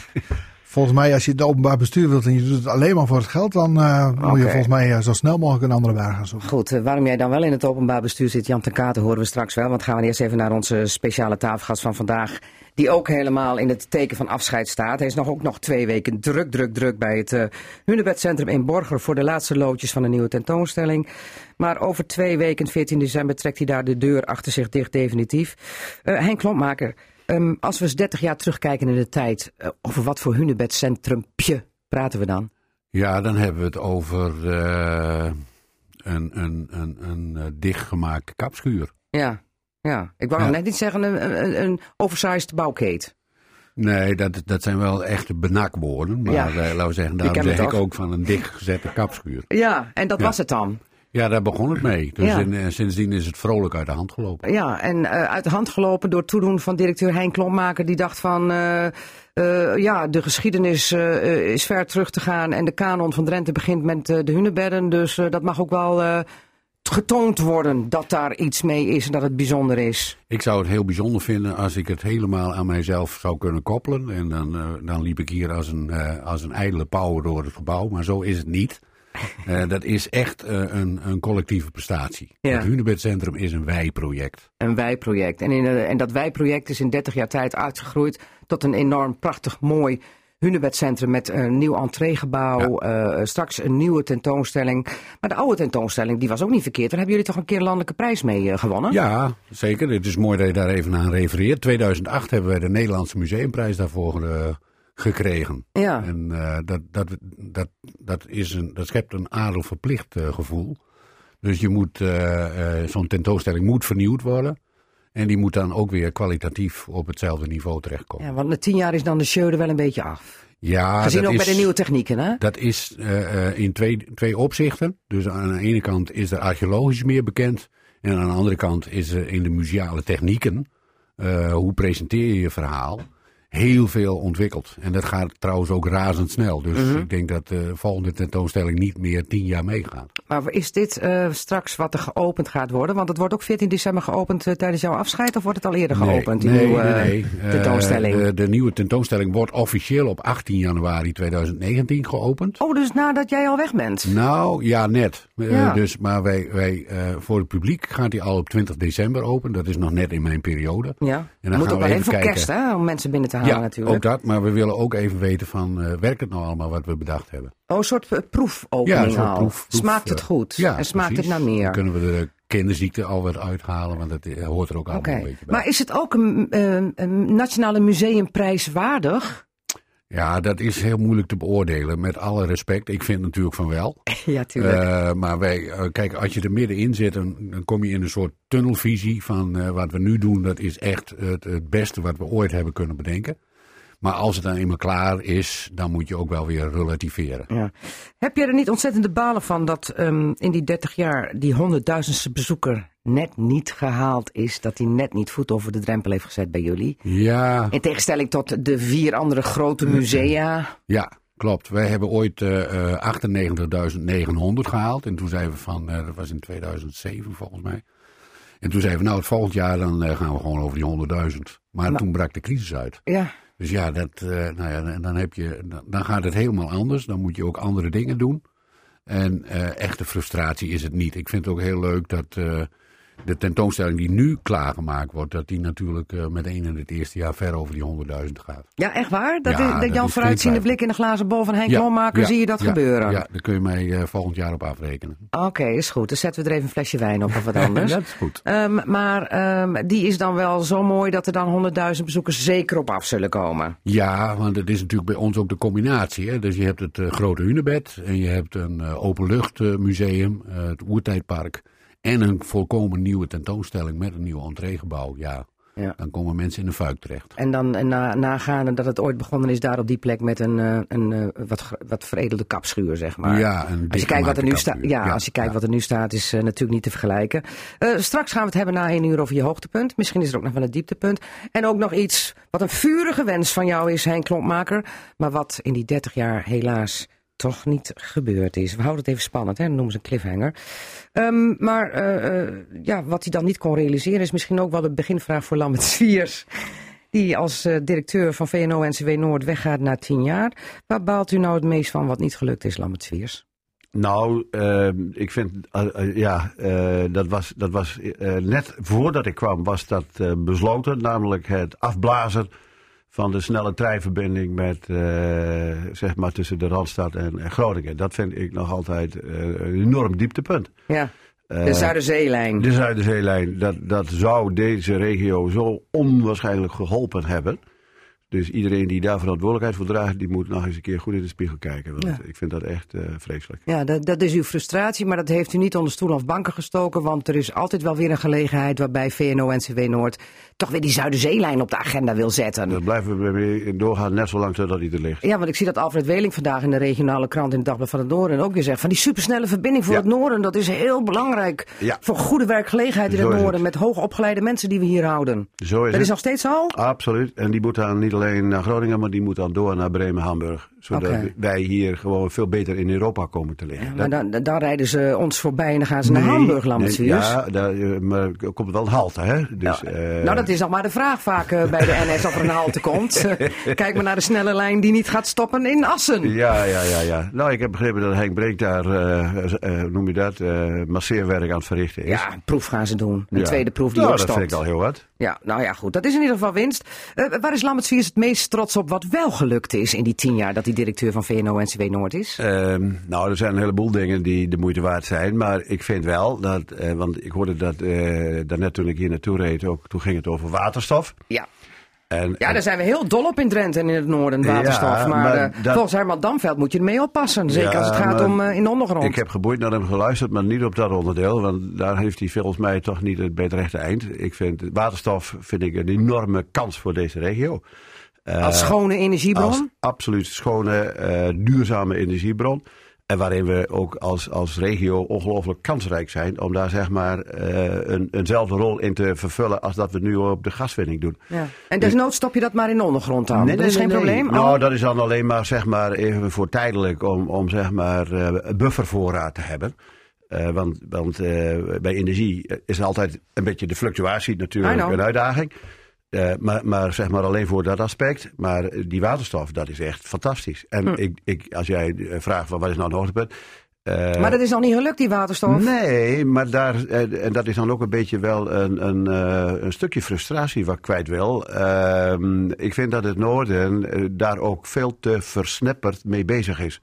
S3: volgens mij als je het openbaar bestuur wilt en je doet het alleen maar voor het geld, dan eh, moet je volgens mij eh, zo snel mogelijk een andere baan gaan zoeken.
S1: Goed, eh, waarom jij dan wel in het openbaar bestuur zit, Jan ten Katen, horen we straks wel. Want gaan we eerst even naar onze speciale tafelgast van vandaag. Die ook helemaal in het teken van afscheid staat. Hij is nog ook nog twee weken druk, druk, druk bij het Hunebedcentrum in Borger voor de laatste loodjes van de nieuwe tentoonstelling. Maar over twee weken, 14 december, trekt hij daar de deur achter zich dicht definitief. Henk Klompmaker, ehm, als we eens 30 jaar terugkijken in de tijd, eh, over wat voor Hunebedcentrumpje praten we dan?
S5: Ja, dan hebben we het over eh, een, een, een, een eh, dichtgemaakte kapschuur.
S1: Ja, ja. ik wou
S5: Ja.
S1: net niet zeggen een, een, een oversized bouwkeet.
S5: Nee, dat, dat zijn wel echte benakwoorden. Maar
S1: Ja.
S5: eh, laten we zeggen, daarom zeg ik ook van een dichtgezette kapschuur.
S1: Ja, en dat
S5: Ja.
S1: was het dan.
S5: Ja, daar begon het mee. Dus
S1: Ja.
S5: in, eh, sindsdien is het vrolijk uit de hand gelopen.
S1: Ja, en eh, uit de hand gelopen door toedoen van directeur Hein Klompmaker. Die dacht van, eh, ja, de geschiedenis is ver terug te gaan. En de kanon van Drenthe begint met de hunebedden. Dus dat mag ook wel getoond worden dat daar iets mee is en dat het bijzonder is.
S5: Ik zou het heel bijzonder vinden als ik het helemaal aan mijzelf zou kunnen koppelen. En dan, dan liep ik hier als een, als een ijdele pauw door het gebouw. Maar zo is het niet. Eh, dat is echt eh, een, een collectieve prestatie.
S1: Ja.
S5: Het Hunebedcentrum is een wij-project.
S1: Een wijproject. En, in, eh, en dat wijproject is in 30 jaar tijd uitgegroeid tot een enorm prachtig mooi Hunebedcentrum met een nieuw entreegebouw. eh, straks een nieuwe tentoonstelling. Maar de oude tentoonstelling die was ook niet verkeerd. Daar hebben jullie toch een keer een landelijke prijs mee gewonnen?
S5: Ja, zeker. Het is mooi dat je daar even aan refereert. 2008 hebben wij de Nederlandse Museumprijs daarvoor eh, gekregen.
S1: Ja.
S5: En eh, dat, dat, dat, dat, is een, dat schept een adelverplicht eh, gevoel. Dus je moet, eh, zo'n tentoonstelling moet vernieuwd worden. En die moet dan ook weer kwalitatief op hetzelfde niveau terechtkomen.
S1: Ja, want na tien jaar is dan de show er wel een beetje af.
S5: Ja,
S1: Gezien
S5: dat
S1: ook
S5: is,
S1: bij de nieuwe technieken, hè?
S5: Dat is in twee, twee opzichten. Dus aan de ene kant is er archeologisch meer bekend. En aan de andere kant is er in de museale technieken, hoe presenteer je je verhaal, heel veel ontwikkeld. En dat gaat trouwens ook razendsnel. Dus
S1: Mhm.
S5: ik denk dat de volgende tentoonstelling niet meer tien jaar meegaat.
S1: Maar is dit eh, straks wat er geopend gaat worden? Want het wordt ook 14 december geopend eh, tijdens jouw afscheid? Of wordt het al eerder geopend, die
S5: nee,
S1: nieuwe
S5: nee,
S1: eh, tentoonstelling?
S5: de, de nieuwe tentoonstelling wordt officieel op 18 januari 2019 geopend.
S1: Oh, dus nadat jij al weg bent?
S5: Nou, ja, net.
S1: Ja.
S5: dus, maar wij, wij, voor het publiek gaat die al op 20 december open. Dat is nog net in mijn periode.
S1: Ja.
S5: En dan
S1: moet
S5: gaan
S1: ook
S5: we
S1: wel even
S5: even
S1: voor
S5: kijken.
S1: kerst, hè? Om mensen binnen te halen
S5: Ja,
S1: natuurlijk.
S5: ook dat. Maar we willen ook even weten van, eh, werkt het nou allemaal wat we bedacht hebben?
S1: Oh, een soort eh, proefopening
S5: een soort proef- proef,
S1: Smaakt het
S5: eh,
S1: goed?
S5: Ja,
S1: en smaakt
S5: precies.
S1: het naar meer?
S5: Dan kunnen we de kinderziekte al wat uithalen, want dat hoort er ook allemaal een beetje bij.
S1: Maar is het ook een, een nationale museumprijs waardig?
S5: Ja, dat is heel moeilijk te beoordelen, met alle respect. Ik vind natuurlijk van wel.
S1: ja, tuurlijk.
S5: Eh, maar wij, eh, kijk, als je er middenin zit, dan, dan kom je in een soort tunnelvisie van eh, wat we nu doen, dat is echt het, het beste wat we ooit hebben kunnen bedenken. Maar als het dan eenmaal klaar is, dan moet je ook wel weer relativeren.
S1: Ja. Heb je er niet ontzettende balen van dat ehm, in die 30 jaar die honderdduizendste bezoeker net niet gehaald is? Dat hij net niet voet over de drempel heeft gezet bij jullie?
S5: Ja,
S1: In tegenstelling tot de vier andere grote musea.
S5: ja, klopt. Wij hebben ooit eh, eh, 98.900 gehaald. En toen zeiden we van, eh, dat was in 2007 volgens mij. En toen zeiden we, nou, het volgend jaar dan eh, gaan we gewoon over die 100.000. Maar,
S1: Maar-
S5: toen brak de crisis uit.
S1: Ja,
S5: Dus ja, dat, eh, nou ja dan- heb je, dan- dan gaat het helemaal anders. Dan moet je ook andere dingen doen. En eh, echte frustratie is het niet. Ik vind het ook heel leuk dat eh, de tentoonstelling die nu klaargemaakt wordt, dat die natuurlijk eh, meteen in het eerste jaar ver over die 100.000 gaat.
S1: ja echt waar? Dat,
S5: Ja,
S1: is, dat jouw vooruitziende blik in de glazen bol van Henk Lommaker,
S5: ja,
S1: zie je dat gebeuren?
S5: Ja, daar kun je mij eh, volgend jaar op afrekenen.
S1: Oké, is goed. Dan zetten we er even een flesje wijn op of wat anders.
S5: dat is goed.
S1: Ehm, maar ehm, die is dan wel zo mooi dat er dan 100.000 bezoekers zeker op af zullen komen.
S5: Ja, want het is natuurlijk bij ons ook de combinatie. Hè? Dus je hebt het eh, grote Hunebed en je hebt een openluchtmuseum, het Oertijdpark. En een volkomen nieuwe tentoonstelling met een nieuw entreegebouw. Ja,
S1: Ja.
S5: dan komen mensen in een fuik terecht.
S1: En dan en na, nagaande dat het ooit begonnen is daar op die plek met een, eh, een eh, wat, wat veredelde kapschuur, zeg maar.
S5: ja, een
S1: Als je kijkt wat er nu staat, ja, als je kijkt
S5: ja.
S1: wat er nu staat, is eh, natuurlijk niet te vergelijken. Straks gaan we het hebben na één uur over je hoogtepunt. Misschien is er ook nog wel een dieptepunt. En ook nog iets wat een vurige wens van jou is, Henk Klompmaker. Maar wat in die 30 jaar helaas toch niet gebeurd is. We houden het even spannend, hè? noemen ze een cliffhanger. Ehm, maar eh, eh, ja, wat hij dan niet kon realiseren is misschien ook wel de beginvraag voor Lambert Sviers. Die als eh, directeur van VNO-NCW Noord weggaat na tien jaar. Waar baalt u nou het meest van wat niet gelukt is, Lambert Sviers?
S6: Nou, eh, ik vind, ja, dat was, dat was net voordat ik kwam, was dat besloten. Namelijk het afblazen van de snelle treinverbinding met, eh, zeg maar tussen de Randstad en, en Groningen. Dat vind ik nog altijd eh, een enorm dieptepunt.
S1: Ja, de
S6: Eh,
S1: Zuiderzeelijn.
S6: De Zuiderzeelijn, dat, dat zou deze regio zo onwaarschijnlijk geholpen hebben. Dus iedereen die daar verantwoordelijkheid voor draagt, die moet nog eens een keer goed in de spiegel kijken. Want
S1: Ja.
S6: ik vind dat echt eh, vreselijk.
S1: Ja, dat, dat is uw frustratie, maar dat heeft u niet onder stoel of banken gestoken. Want er is altijd wel weer een gelegenheid waarbij VNO-NCW Noord toch weer die Zuiderzeelijn op de agenda wil zetten.
S6: Daar blijven we mee doorgaan, net zolang totdat hij er ligt.
S1: Ja, want ik zie dat Alfred Weling vandaag in de regionale krant in het Dagblad van het Noorden ook weer zegt van die supersnelle verbinding voor
S6: Ja.
S1: het Noorden, dat is heel belangrijk
S6: Ja.
S1: voor goede werkgelegenheid in
S6: Zo
S1: het Noorden
S6: het.
S1: met hoogopgeleide mensen die we hier houden.
S6: Zo is
S1: dat
S6: het.
S1: is nog steeds zo?
S6: Absoluut. En die moet dan niet alleen naar Groningen, maar die moet dan door naar Bremen-Hamburg. Zodat wij hier gewoon veel beter in Europa komen te liggen.
S1: Maar dan, dan rijden ze ons voorbij en dan gaan ze naar Hamburg, Lambert
S6: nee,
S1: Swiers.
S6: Ja, daar, eh, maar er komt wel een halte, hè? Dus,
S1: Ja.
S6: eh,
S1: nou, dat is nog maar de vraag vaak eh, bij de NS of er een halte komt. Kijk maar naar de snelle lijn die niet gaat stoppen in Assen.
S6: Ja, ja, ja, ja. Nou, ik heb begrepen dat Henk Breek daar, noem je dat, masseerwerk aan het verrichten is.
S1: Ja, een proef gaan ze doen. Een
S6: Ja.
S1: tweede proef die
S6: nou,
S1: ook
S6: dat vind ik al heel wat.
S1: Ja, nou ja, goed. Dat is in ieder geval winst. Waar is Lambert Swiers het meest trots op wat wel gelukt is in die tien jaar dat hij directeur van VNO-NCW Noord is?
S6: Ehm, nou, er zijn een heleboel dingen die de moeite waard zijn. Maar ik vind wel dat, eh, want ik hoorde dat eh, daarnet toen ik hier naartoe reed, ook, toen ging het over waterstof.
S1: Ja.
S6: En,
S1: Ja, daar zijn we heel dol op in Drenthe en in het noorden, waterstof.
S6: Ja,
S1: maar
S6: maar
S1: eh,
S6: dat-
S1: volgens Herman Damveld moet je ermee oppassen. Zeker
S6: Ja,
S1: als het gaat om in de ondergrond.
S6: Ik heb geboeid naar hem geluisterd, maar niet op dat onderdeel. Want daar heeft hij volgens mij toch niet het bij het rechte eind. Ik vind waterstof vind ik een enorme kans voor deze regio. Eh,
S1: als schone energiebron.
S6: Als absoluut schone, eh, duurzame energiebron. En waarin we ook als, als regio ongelooflijk kansrijk zijn om daar zeg maar eh, een, eenzelfde rol in te vervullen als dat we nu op de gaswinning doen.
S1: ja. En desnoods stop je dat maar in de ondergrond dan. dat is geen probleem.
S6: Nou,
S1: Oh.
S6: dat is dan alleen maar zeg maar even voor tijdelijk om, om zeg maar eh, buffervoorraad te hebben. Want want bij energie is altijd een beetje de fluctuatie natuurlijk een uitdaging. Eh, maar, maar zeg maar alleen voor dat aspect. Maar die waterstof, dat is echt fantastisch. En
S1: Hm.
S6: ik, ik, als jij eh, vraagt van wat is nou het hoogtepunt. eh,
S1: maar dat is nog niet gelukt, die waterstof.
S6: Nee, maar daar, en dat is dan ook een beetje wel een, een, een stukje frustratie wat ik kwijt wil. Ehm, ik vind dat het Noorden daar ook veel te versnipperd mee bezig is.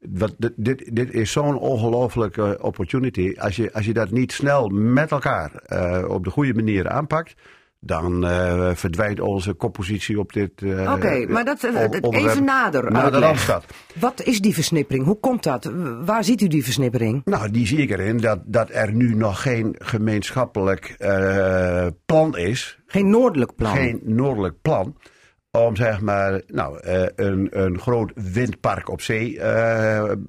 S6: Wat, dit, dit, is zo'n ongelofelijke opportunity. Als je, als je dat niet snel met elkaar op de goede manier aanpakt. Dan eh, verdwijnt onze koppositie op dit. eh,
S1: Oké, maar dat, eh,
S6: on-
S1: dat even nader
S6: Naar de. Randstad.
S1: Wat is die versnippering? Hoe komt dat? Waar ziet u die versnippering?
S6: Nou, die zie ik erin dat, dat er nu nog geen gemeenschappelijk plan is.
S1: Geen noordelijk plan.
S6: Geen noordelijk plan. Om zeg maar nou, een, een groot windpark op zee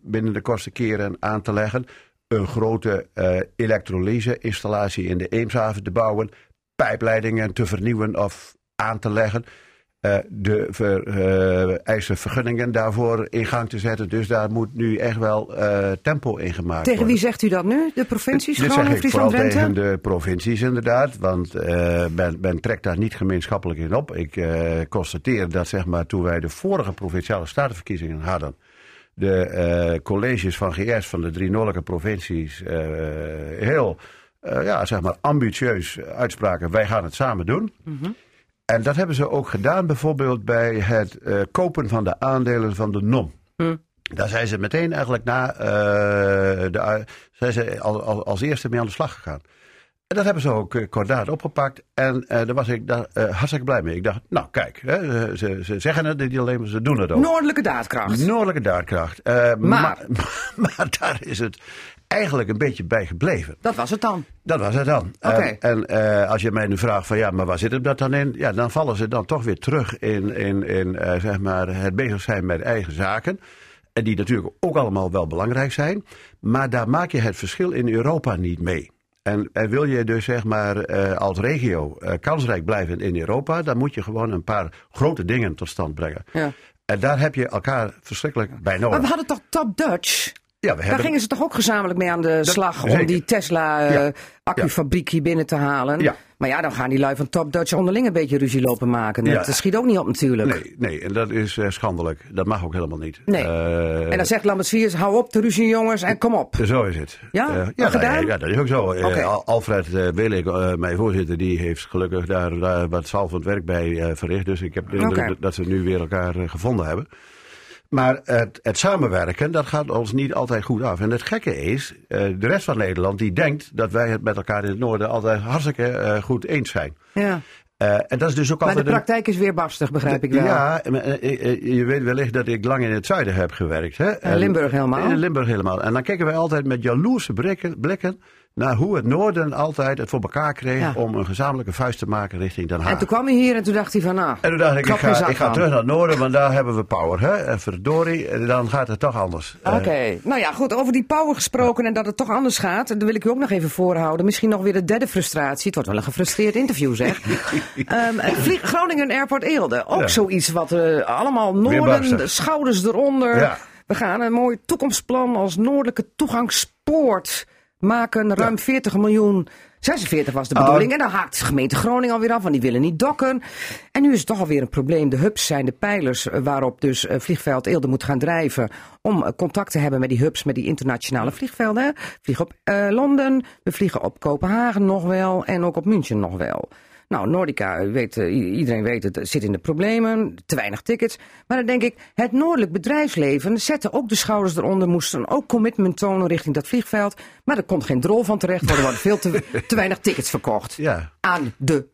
S6: binnen de kortste keren aan te leggen. Een grote elektrolyse-installatie in de Eemshaven te bouwen. Pijpleidingen te vernieuwen of aan te leggen. eh, de vereiste vergunningen daarvoor in gang te zetten. Dus daar moet nu echt wel eh, tempo in gemaakt
S1: Tegen
S6: worden.
S1: wie zegt u dat nu? De provincies? Groningen, Friesland,
S6: vooral
S1: Drenthe?
S6: tegen de provincies inderdaad. Want eh men, men trekt daar niet gemeenschappelijk in op. Ik eh, constateer dat zeg maar, toen wij de vorige provinciale statenverkiezingen hadden... de eh, colleges van GS van de drie noordelijke provincies eh, heel eh, ja, zeg maar ambitieus uitspraken... wij gaan het samen doen. En dat hebben ze ook gedaan bijvoorbeeld bij het eh, kopen van de aandelen van de NOM. Daar zijn ze meteen eigenlijk na, eh, de, zijn ze al, al- als eerste mee aan de slag gegaan. En dat hebben ze ook uh, kordaat opgepakt. En uh, daar was ik daar, hartstikke blij mee. Ik dacht, nou kijk, hè, ze, ze zeggen het niet alleen, maar ze doen het ook.
S1: Noordelijke daadkracht.
S6: Noordelijke daadkracht.
S1: Maar.
S6: maar. Maar daar is het eigenlijk een beetje bij gebleven.
S1: Dat was het dan?
S6: Dat was het dan.
S1: Oké.
S6: En, en als je mij nu vraagt van ja, maar waar zit hem dat dan in? Ja, dan vallen ze dan toch weer terug in, in, in zeg maar het bezig zijn met eigen zaken. En die natuurlijk ook allemaal wel belangrijk zijn. Maar daar maak je het verschil in Europa niet mee. En, en, wil je dus zeg maar uh, als regio kansrijk blijven in Europa, dan moet je gewoon een paar grote dingen tot stand brengen.
S1: Ja.
S6: En daar heb je elkaar verschrikkelijk bij nodig.
S1: Maar we hadden toch Top Dutch?
S6: Ja, we
S1: Daar
S6: hebben...
S1: gingen ze toch ook gezamenlijk mee aan de
S6: Dat-
S1: slag om
S6: zeker.
S1: die Tesla uh,
S6: Ja.
S1: accufabriek hier binnen te halen.
S6: Ja.
S1: Maar ja, dan gaan die lui van Top Dutch onderling een beetje ruzie lopen maken. Dat
S6: Ja.
S1: schiet ook niet op natuurlijk.
S6: Nee, nee, en dat is eh, schandelijk. Dat mag ook helemaal niet.
S1: Nee.
S6: Eh,
S1: En dan zegt Lambert Viers, hou op de ruzie jongens en kom op.
S6: Zo is het.
S1: Ja?
S6: Eh,
S1: Maar
S6: ja,
S1: gedaan?
S6: ja, dat is ook zo. Eh, Alfred uh, Welik, eh, mijn voorzitter, die heeft gelukkig daar, daar wat zalvend werk bij eh, verricht. Dus ik heb de indruk dat- ze nu weer elkaar eh, gevonden hebben. Maar het, het samenwerken, dat gaat ons niet altijd goed af. En het gekke is, eh, de rest van Nederland die denkt dat wij het met elkaar in het noorden altijd hartstikke eh, goed eens zijn.
S1: Ja.
S6: Eh, en dat is dus ook
S1: Maar de
S6: altijd
S1: praktijk is weer barstig, begrijp ik wel.
S6: ja, je weet wellicht dat ik lang in het zuiden heb gewerkt. Hè? En-
S1: Limburg helemaal.
S6: In Limburg helemaal. En dan kijken wij altijd met jaloerse blikken, blikken naar hoe het noorden altijd het voor elkaar kreeg
S1: Ja.
S6: om een gezamenlijke vuist te maken richting Den Haag.
S1: En toen kwam hij hier en toen dacht hij van, nou,
S6: En toen dacht ik, ik ga, ik ga terug naar het noorden, want daar hebben we power. Hè? En verdorie, dan gaat het toch anders.
S1: Oké,
S6: Eh,
S1: nou ja, goed. Over die power gesproken en dat het toch anders gaat. Dat wil ik u ook nog even voorhouden. Misschien nog weer de derde frustratie. Het wordt wel een gefrustreerd interview, zeg. Ehm, vlieg, Groningen Airport Eelde. Ook
S6: Ja.
S1: zoiets wat eh, allemaal Noorden, schouders eronder. We gaan een mooi toekomstplan als noordelijke toegangspoort maken. Ruim 40 miljoen. 46 was de bedoeling. En dan haakt de gemeente Groningen alweer af, want die willen niet dokken. En nu is het toch alweer een probleem. De hubs zijn de pijlers eh, waarop dus eh, vliegveld Eelde moet gaan drijven. Om eh, contact te hebben met die hubs, met die internationale vliegvelden. We vliegen op Londen, we vliegen op Kopenhagen nog wel en ook op München nog wel. Nou, Nordica, u weet, eh, iedereen weet het, zit in de problemen, te weinig tickets. Maar dan denk ik, het noordelijk bedrijfsleven zette ook de schouders eronder, moesten ook commitment tonen richting dat vliegveld. Maar er komt geen drol van terecht, want er worden veel te, te weinig tickets verkocht
S6: ja.
S1: aan de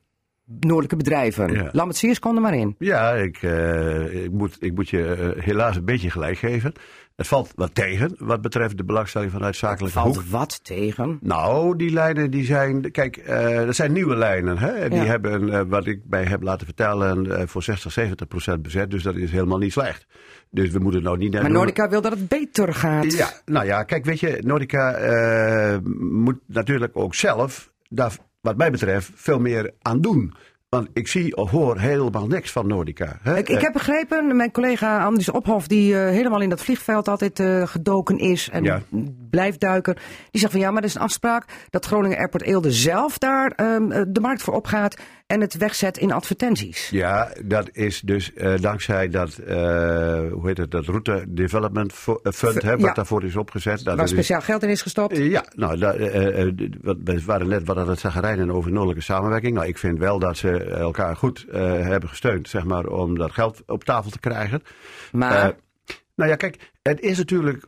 S1: noordelijke bedrijven.
S6: Ja.
S1: Lambert Sears kon er maar in.
S6: Ja, ik, eh, ik, moet, ik moet je eh, helaas een beetje gelijk geven. Het valt wat tegen wat betreft de belangstelling vanuit zakelijke hoek.
S1: Valt wat tegen.
S6: Nou, die lijnen die zijn. Kijk, eh dat zijn nieuwe lijnen. Hè? Die
S1: Ja.
S6: hebben, eh, wat ik mij heb laten vertellen, eh, voor 60, 70 procent bezet. Dus dat is helemaal niet slecht. Dus we moeten nou niet naar
S1: Maar Nordica wil dat het beter gaat.
S6: Ja, nou ja, kijk, weet je, Nordica moet natuurlijk ook zelf, daar, wat mij betreft, veel meer aan doen. Want ik zie of hoor helemaal niks van Nordica. Hè?
S1: Ik, ik heb begrepen, mijn collega Andries Ophof, die eh, helemaal in dat vliegveld altijd eh, gedoken is en
S6: Ja.
S1: blijft duiken, die zegt van ja, maar er is een afspraak dat Groningen Airport Eelde zelf daar ehm, eh, de markt voor opgaat en het wegzet in advertenties.
S6: Ja, dat is dus eh, dankzij dat, eh, hoe heet het, dat Route Development eh, Fund, hè, wat
S1: Ja.
S6: daarvoor is opgezet. Dat
S1: Waar
S6: is-
S1: speciaal geld in is gestopt.
S6: Ja, nou, da- d- wat- we waren net wat aan het zagrijnen over noordelijke samenwerking. Nou, ik vind wel dat ze elkaar goed hebben gesteund, zeg maar, om dat geld op tafel te krijgen.
S1: Maar
S6: nou ja, kijk, het is natuurlijk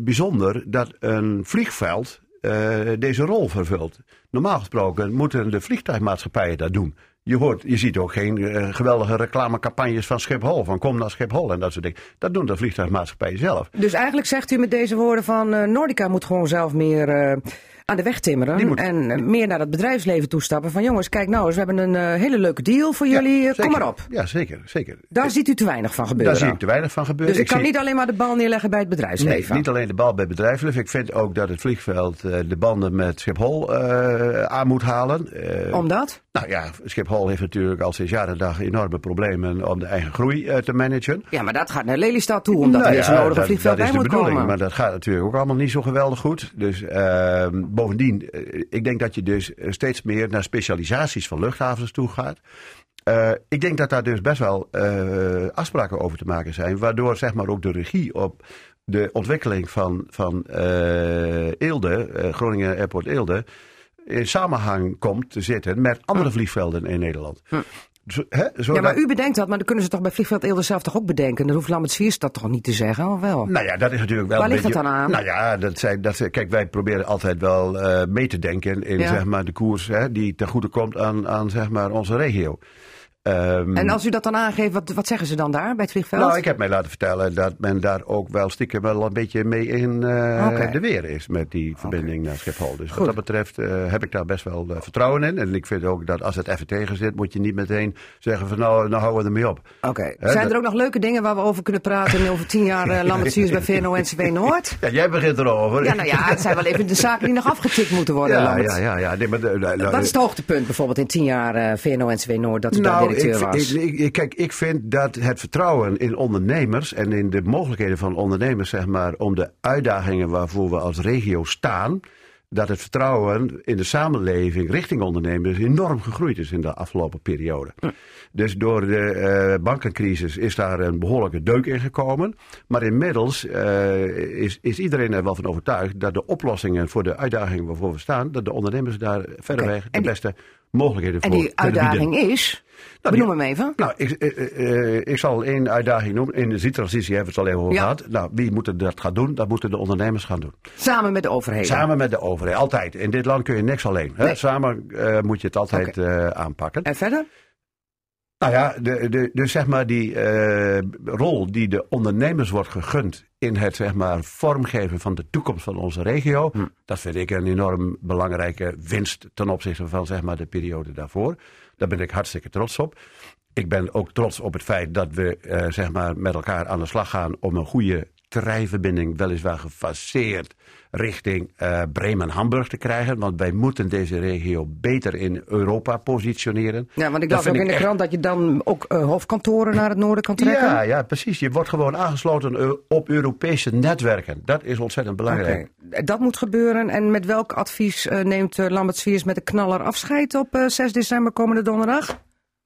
S6: bijzonder dat een vliegveld eh, deze rol vervult. Normaal gesproken moeten de vliegtuigmaatschappijen dat doen. Je, hoort, je ziet ook geen eh, geweldige reclamecampagnes van Schiphol, van kom naar Schiphol en dat soort dingen. Dat doen de vliegtuigmaatschappijen zelf.
S1: Dus eigenlijk zegt u met deze woorden van eh, Nordica moet gewoon zelf meer aan de weg timmeren.
S6: moet-
S1: En eh, meer naar het bedrijfsleven toestappen. Van jongens, kijk nou eens, we hebben een eh, hele leuke deal voor jullie.
S6: Ja,
S1: eh, kom maar op.
S6: Ja, zeker. zeker.
S1: Daar ziet u te weinig van gebeuren.
S6: Daar zie ik te weinig van gebeuren.
S1: Dus ik, kan
S6: zie-
S1: niet alleen maar de bal neerleggen bij het
S6: Nee,
S1: bedrijfsleven.
S6: niet alleen de bal bij bedrijfsleven. Ik vind ook dat het vliegveld de banden met Schiphol aan moet halen. Eh,
S1: Omdat?
S6: Nou ja, Schiphol heeft natuurlijk al sinds jaren en dag enorme problemen om de eigen groei te managen.
S1: Ja, maar dat gaat naar Lelystad toe, omdat er
S6: Nou
S1: weer zo'n
S6: ja,
S1: nodige
S6: dat,
S1: vliegveld
S6: dat
S1: bij
S6: is de bedoeling,
S1: komen.
S6: maar dat gaat natuurlijk ook allemaal niet zo geweldig goed. Dus ehm, bovendien, eh, ik denk dat je dus eh, steeds meer naar specialisaties van luchthavens toe gaat. Eh, ik denk dat daar dus best wel afspraken over te maken zijn, waardoor zeg maar ook de regie op de ontwikkeling van, van Eelde, Groningen Airport Eelde, in samenhang komt te zitten met andere vliegvelden in Nederland.
S1: Hm.
S6: Zo, hè,
S1: Ja,
S6: zodat-
S1: maar u bedenkt dat, maar dan kunnen ze toch bij Vliegveld Eelde zelf toch ook bedenken? Dan hoeft Lambert Swiers dat toch niet te zeggen, of wel?
S6: Nou ja, dat is natuurlijk wel
S1: Waar
S6: een
S1: ligt
S6: beetje-
S1: dan aan?
S6: Nou ja, dat zijn, dat zijn, kijk, wij proberen altijd wel eh, mee te denken in
S1: Ja.
S6: zeg maar, de koers hè, die ten goede komt aan, aan zeg maar, onze regio. Ehm,
S1: En als u dat dan aangeeft, wat, wat zeggen ze dan daar bij het vliegveld?
S6: nou, ik heb mij laten vertellen dat men daar ook wel stiekem wel een beetje mee in eh, de weer is met die verbinding naar Schiphol. Dus
S1: Goed.
S6: wat dat betreft eh, heb ik daar best wel eh, vertrouwen in. En ik vind ook dat als het even tegen zit, moet je niet meteen zeggen van nou, nou houden we ermee op.
S1: Oké. Zijn
S6: dat-
S1: er ook nog leuke dingen waar we over kunnen praten over tien jaar uh, bij VNO-NCW Noord?
S6: Ja, jij begint erover.
S1: Ja, nou ja, het zijn wel even de zaken die nog afgetikt moeten worden,
S6: ja,
S1: Lambert.
S6: ja, ja, ja. Nee, maar,
S1: Wat is het hoogtepunt bijvoorbeeld in tien jaar VNO-NCW Noord dat u daar
S6: Nou,
S1: directeur
S6: ik,
S1: was?
S6: ik, ik- kijk, ik vind dat het vertrouwen in ondernemers en in de mogelijkheden van ondernemers, zeg maar, om de uitdagingen waarvoor we als regio staan, dat het vertrouwen in de samenleving richting ondernemers enorm gegroeid is in de afgelopen periode. Dus door de eh, bankencrisis is daar een behoorlijke deuk in gekomen. Maar inmiddels eh, is, is iedereen er wel van overtuigd dat de oplossingen voor de uitdagingen waarvoor we staan, dat de ondernemers daar verreweg
S1: En
S6: de beste mogelijkheden
S1: en
S6: voor
S1: die
S6: kunnen bieden.
S1: uitdaging is,
S6: Nou,
S1: benoem
S6: die-
S1: hem even.
S6: Nou, ik, eh, eh, eh, ik zal één uitdaging noemen. In de energietransitie hebben we het al even over
S1: Ja.
S6: gehad. Nou, wie moet dat gaan doen? Dat moeten de ondernemers gaan doen.
S1: Samen met de overheden.
S6: Samen met de overheid. Altijd. In dit land kun je niks alleen. Hè?
S1: Nee.
S6: Samen eh, moet je het altijd aanpakken.
S1: En verder?
S6: Nou ja, de, de, dus zeg maar die eh, rol die de ondernemers wordt gegund in het zeg maar vormgeven van de toekomst van onze regio,
S1: Hm.
S6: dat vind ik een enorm belangrijke winst ten opzichte van zeg maar de periode daarvoor. Daar ben ik hartstikke trots op. Ik ben ook trots op het feit dat we eh, zeg maar met elkaar aan de slag gaan om een goede treinverbinding, weliswaar gefaseerd richting eh, Bremen-Hamburg te krijgen. Want wij moeten deze regio beter in Europa positioneren.
S1: Ja, want ik las ook in de
S6: echt-
S1: krant dat je dan ook eh, hoofdkantoren naar het noorden kan trekken.
S6: Ja, ja, precies. Je wordt gewoon aangesloten eh, op Europese netwerken. Dat is ontzettend belangrijk.
S1: Oké, Dat moet gebeuren. En met welk advies neemt Lambert Swiers met de knaller afscheid op eh, 6 december komende donderdag?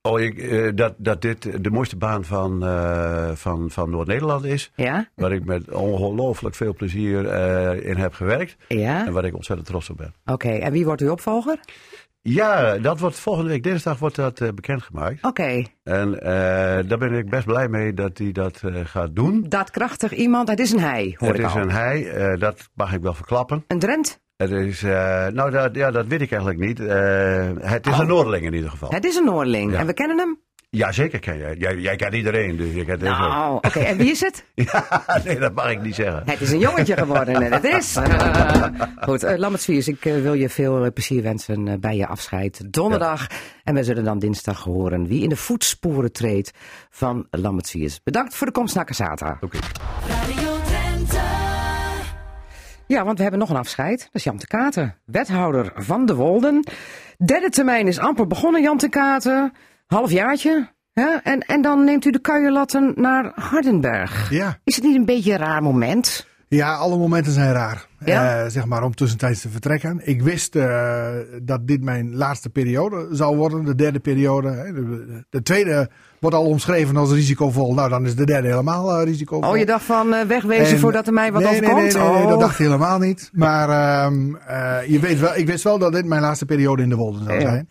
S6: Oh, ik, eh, dat, dat dit de mooiste baan van, eh, van, van Noord-Nederland is.
S1: Ja?
S6: Waar ik met ongelooflijk veel plezier eh, in heb gewerkt.
S1: Ja?
S6: En waar ik ontzettend trots op ben.
S1: Oké, en wie wordt uw opvolger?
S6: Ja, dat wordt volgende week dinsdag wordt dat bekendgemaakt.
S1: Oké,
S6: En daar ben ik best blij mee dat hij dat gaat doen.
S1: daadkrachtig iemand. Het is een hij, hoor
S6: Het
S1: ik
S6: is
S1: al.
S6: een hij, dat mag ik wel verklappen.
S1: Een Drent?
S6: Het is, eh, nou, dat, ja, dat weet ik eigenlijk niet. Eh, het is
S1: Oh.
S6: een Noordeling in ieder geval.
S1: Het is een Noordeling.
S6: Ja.
S1: En we kennen hem?
S6: Ja, zeker ken jij. Jij, jij kent iedereen, dus je kent.
S1: Nou, oké. En wie is het?
S6: Ja, nee, dat mag ik niet zeggen.
S1: Het is een jongetje geworden en het is. Goed, Lambert Swiers, ik wil je veel plezier wensen bij je afscheid donderdag. En we zullen dan dinsdag horen wie in de voetsporen treedt van Lambert Swiers. Bedankt voor de komst naar Casata.
S6: Oké.
S1: Ja, want we hebben nog een afscheid. Dat is Jan de Katen, wethouder van de Wolden. Derde termijn is amper begonnen, Jan de Katen. Halfjaartje. Hè? En, en dan neemt u de kuierlatten naar Hardenberg.
S3: Ja.
S1: Is het niet een beetje een raar moment?
S3: Ja, alle momenten zijn raar.
S1: Ja?
S3: Eh, zeg maar om tussentijds te vertrekken. Ik wist eh, dat dit mijn laatste periode zou worden, de derde periode. hè. De, de tweede wordt al omschreven als risicovol. Nou, dan is de derde helemaal eh, risicovol.
S1: Oh, je dacht van wegwezen
S3: En-
S1: voordat er mij wat
S3: nee,
S1: overkomt?
S3: Nee, nee, nee, nee,
S1: oh.
S3: dat dacht ik helemaal niet. Maar ehm, eh, je weet wel, ik wist wel dat dit mijn laatste periode in de Wolden zou
S1: Ja.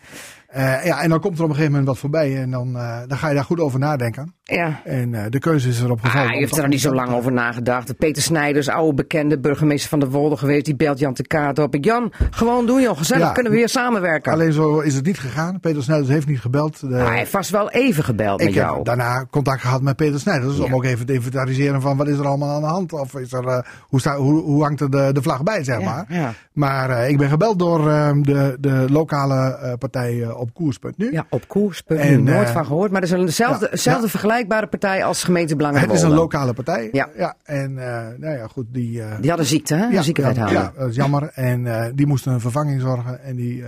S3: Eh, ja, en dan komt er op een gegeven moment wat voorbij en dan, eh, dan ga je daar goed over nadenken.
S1: Ja.
S3: En eh, de keuze is erop gevallen.
S1: Ah, je heeft er nog niet zo lang over nagedacht. Peter Snijders, oude bekende burgemeester van de Wolde geweest, die belt Jan de Kaat op. Ik, Jan, gewoon doen joh, gezellig,
S3: Ja.
S1: kunnen we weer samenwerken.
S3: Alleen zo is het niet gegaan. Peter Snijders heeft niet gebeld. De-
S1: Ah, hij heeft vast wel even gebeld
S3: ik
S1: met jou.
S3: heb daarna contact gehad met Peter Snijders.
S1: Ja.
S3: Om ook even te inventariseren van wat is er allemaal aan de hand. Of is er, hoe, sta, hoe, hoe hangt er de, de vlag bij, zeg maar.
S1: ja.
S3: Maar ik ben gebeld door eh, de, de lokale partij eh, op koers.nu.
S1: Ja, op koers. punt
S3: En,
S1: nu, nooit
S3: eh,
S1: van gehoord. Maar dat is een dezelfde,
S3: ja,
S1: dezelfde
S3: ja.
S1: vergelijkbare partij als gemeentebelangen
S3: Het is een lokale partij.
S1: Ja.
S3: en eh, nou ja, goed, die... eh,
S1: Die hadden ziekte, hè? een zieke
S3: ja,
S1: wethouder.
S3: ja, dat is jammer. En die moesten een vervanging zorgen. En die,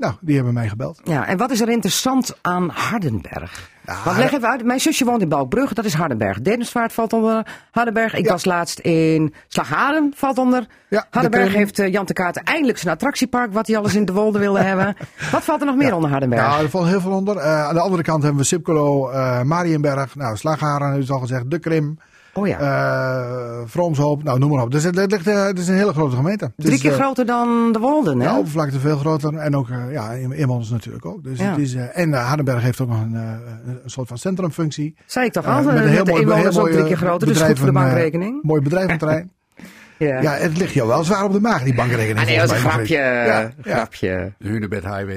S3: nou, die hebben mij gebeld.
S1: Ja, en wat is er interessant aan Hardenberg?
S3: Ja,
S1: Want leg even uit, mijn zusje woont in Balkbrugge, dat is Hardenberg. Dedensvaart valt onder Hardenberg. Ik
S3: Ja.
S1: was laatst in Slagharen, valt onder
S3: Ja,
S1: Hardenberg.
S3: de klim.
S1: heeft eh, Jan de Kaarten eindelijk zijn attractiepark, wat hij alles in de Wolde wilde hebben. Wat valt er nog meer onder Hardenberg?
S3: Ja, er valt heel veel onder. Eh, aan de andere kant hebben we Sipcolo, eh Marienberg, nou, Slagharen is al gezegd, De Krim.
S1: Oh ja.
S3: eh Vroomshoop, nou noem maar op. Dus het, het, ligt, eh, het is een hele grote gemeente. Het
S1: Drie
S3: is,
S1: keer
S3: eh,
S1: groter dan de Wolden, hè?
S3: Ja, oppervlakte veel groter. En ook ja, in- inwoners natuurlijk ook. Dus
S1: Ja.
S3: het is, eh, en Hardenberg heeft ook nog een, eh, een soort van centrumfunctie.
S1: Zei ik toch al,
S3: met een heel
S1: de
S3: mooi-
S1: inwoners
S3: heel
S1: ook drie keer groter, dus goed voor de bankrekening.
S3: Mooi bedrijventerrein.
S1: ja.
S3: ja, het ligt jou wel zwaar op de maag, die bankrekening.
S1: Ah nee, dat is een grapje.
S3: Margriet. Ja,
S1: grapje.
S5: De Hunebed Highway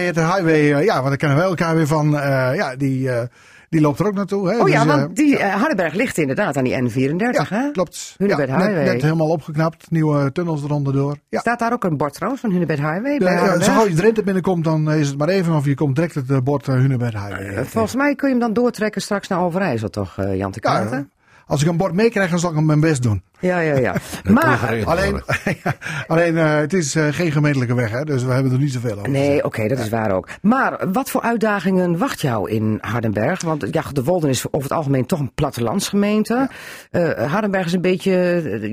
S3: je het highway, ja, want daar kennen we elkaar weer van. eh, ja, die, eh, die loopt er ook naartoe. Hè?
S1: Oh ja,
S3: Dus, eh,
S1: want die eh, Hardenberg ligt inderdaad aan die N34, hè?
S3: ja, klopt.
S1: Hunebed
S3: ja, net,
S1: Highway.
S3: net helemaal opgeknapt, nieuwe tunnels eronder door. Ja.
S1: Staat daar ook een bord trouwens van Hunebed Highway? Bij
S3: ja, zo gauw je Drenthe binnenkomt, dan is het maar even of je komt direct het eh, bord Hunebed Highway.
S1: Eh, Volgens mij kun je hem dan doortrekken straks naar Overijssel, toch, eh, Jan de Kaarten?
S3: Als ik een bord meekrijg, dan zal ik mijn best doen.
S1: Ja, ja, ja. Maar,
S3: Alleen, alleen eh, het is eh, geen gemeentelijke weg, hè, dus we hebben er niet zoveel over.
S1: nee, oké, dat is waar ook. Maar wat voor uitdagingen wacht jou in Hardenberg? Want ja, de Wolden is over het algemeen toch een plattelandsgemeente. Eh Hardenberg is een beetje,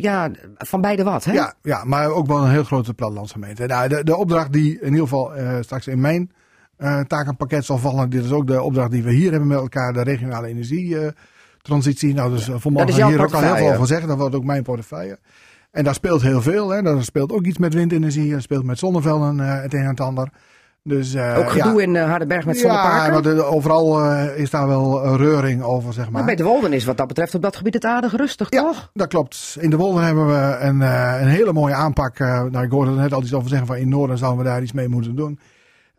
S1: ja, van beide wat, hè?
S3: Ja, ja, maar ook wel een heel grote plattelandsgemeente. Nou, de, de opdracht die in ieder geval eh, straks in mijn eh, takenpakket zal vallen. Dit is ook de opdracht die we hier hebben met elkaar, de regionale energietransitie. nou, dus eh, voor
S1: jouw
S3: hier ook al heel veel van zeggen. Dat wordt ook mijn portefeuille. En daar speelt heel veel. Hè. Daar speelt ook iets met windenergie. Er speelt met zonnevelden eh, het een en het ander. Dus, eh,
S1: Ook gedoe
S3: ja.
S1: in eh, Hardenberg met
S3: Ja,
S1: zonneparken?
S3: want eh, overal is daar wel reuring over, zeg maar.
S1: Maar bij de Wolden is wat dat betreft op dat gebied het aardig rustig,
S3: Ja,
S1: toch?
S3: dat klopt. In de Wolden hebben we een, een hele mooie aanpak. nou, ik hoorde er net al iets over zeggen van in Noorden zouden we daar iets mee moeten doen.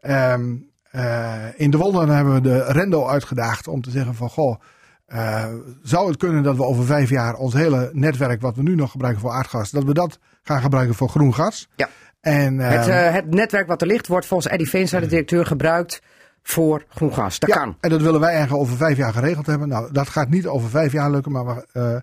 S3: Ehm, eh, in de Wolden hebben we de Rendo uitgedaagd om te zeggen van goh, eh, zou het kunnen dat we over vijf jaar ons hele netwerk wat we nu nog gebruiken voor aardgas, dat we dat gaan gebruiken voor groen gas.
S1: Ja.
S3: En,
S1: Het,
S3: ehm,
S1: eh, het netwerk wat er ligt wordt volgens Eddie Veenstra, de directeur, gebruikt voor groen gas. Dat
S3: ja,
S1: kan.
S3: En dat willen wij eigenlijk over vijf jaar geregeld hebben. Nou, dat gaat niet over vijf jaar lukken, maar we, eh,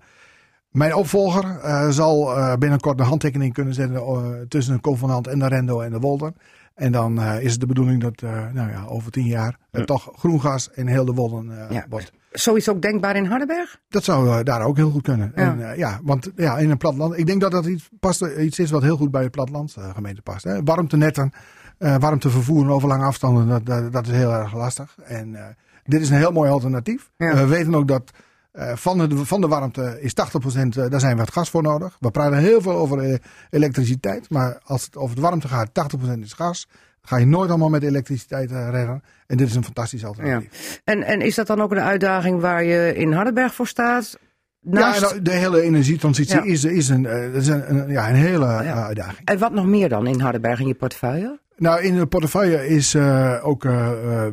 S3: mijn opvolger eh, zal eh, binnenkort een handtekening kunnen zetten eh, tussen een convenant en de Rendo en de Wolden. En dan eh, is het de bedoeling dat eh, nou ja, over tien jaar eh, toch groen gas in heel de Wolden eh,
S1: Ja.
S3: wordt.
S1: Zoiets ook denkbaar in Hardenberg?
S3: Dat zou eh, daar ook heel goed kunnen.
S1: Ja.
S3: En, eh, ja, want ja, in een platteland. Ik denk dat dat iets, past, iets is wat heel goed bij de plattelandsgemeente past. Hè. Warmtenetten, eh warmte vervoeren over lange afstanden, dat, dat, dat is heel erg lastig. En eh, dit is een heel mooi alternatief.
S1: Ja.
S3: we weten ook dat eh, van, de, van de warmte is 80%, eh, daar zijn we het gas voor nodig. We praten heel veel over eh, elektriciteit, maar als het over de warmte gaat, 80% is gas. Ga je nooit allemaal met elektriciteit eh, redden. En dit is een fantastisch alternatief.
S1: En, en is dat dan ook een uitdaging waar je in Hardenberg voor staat? Naast...
S3: Ja, en de hele energietransitie
S1: Ja.
S3: is, is, een, eh, is een, een- ja, een hele eh, uitdaging.
S1: En wat nog meer dan in Hardenberg in je portefeuille?
S3: Nou, in de portefeuille is ook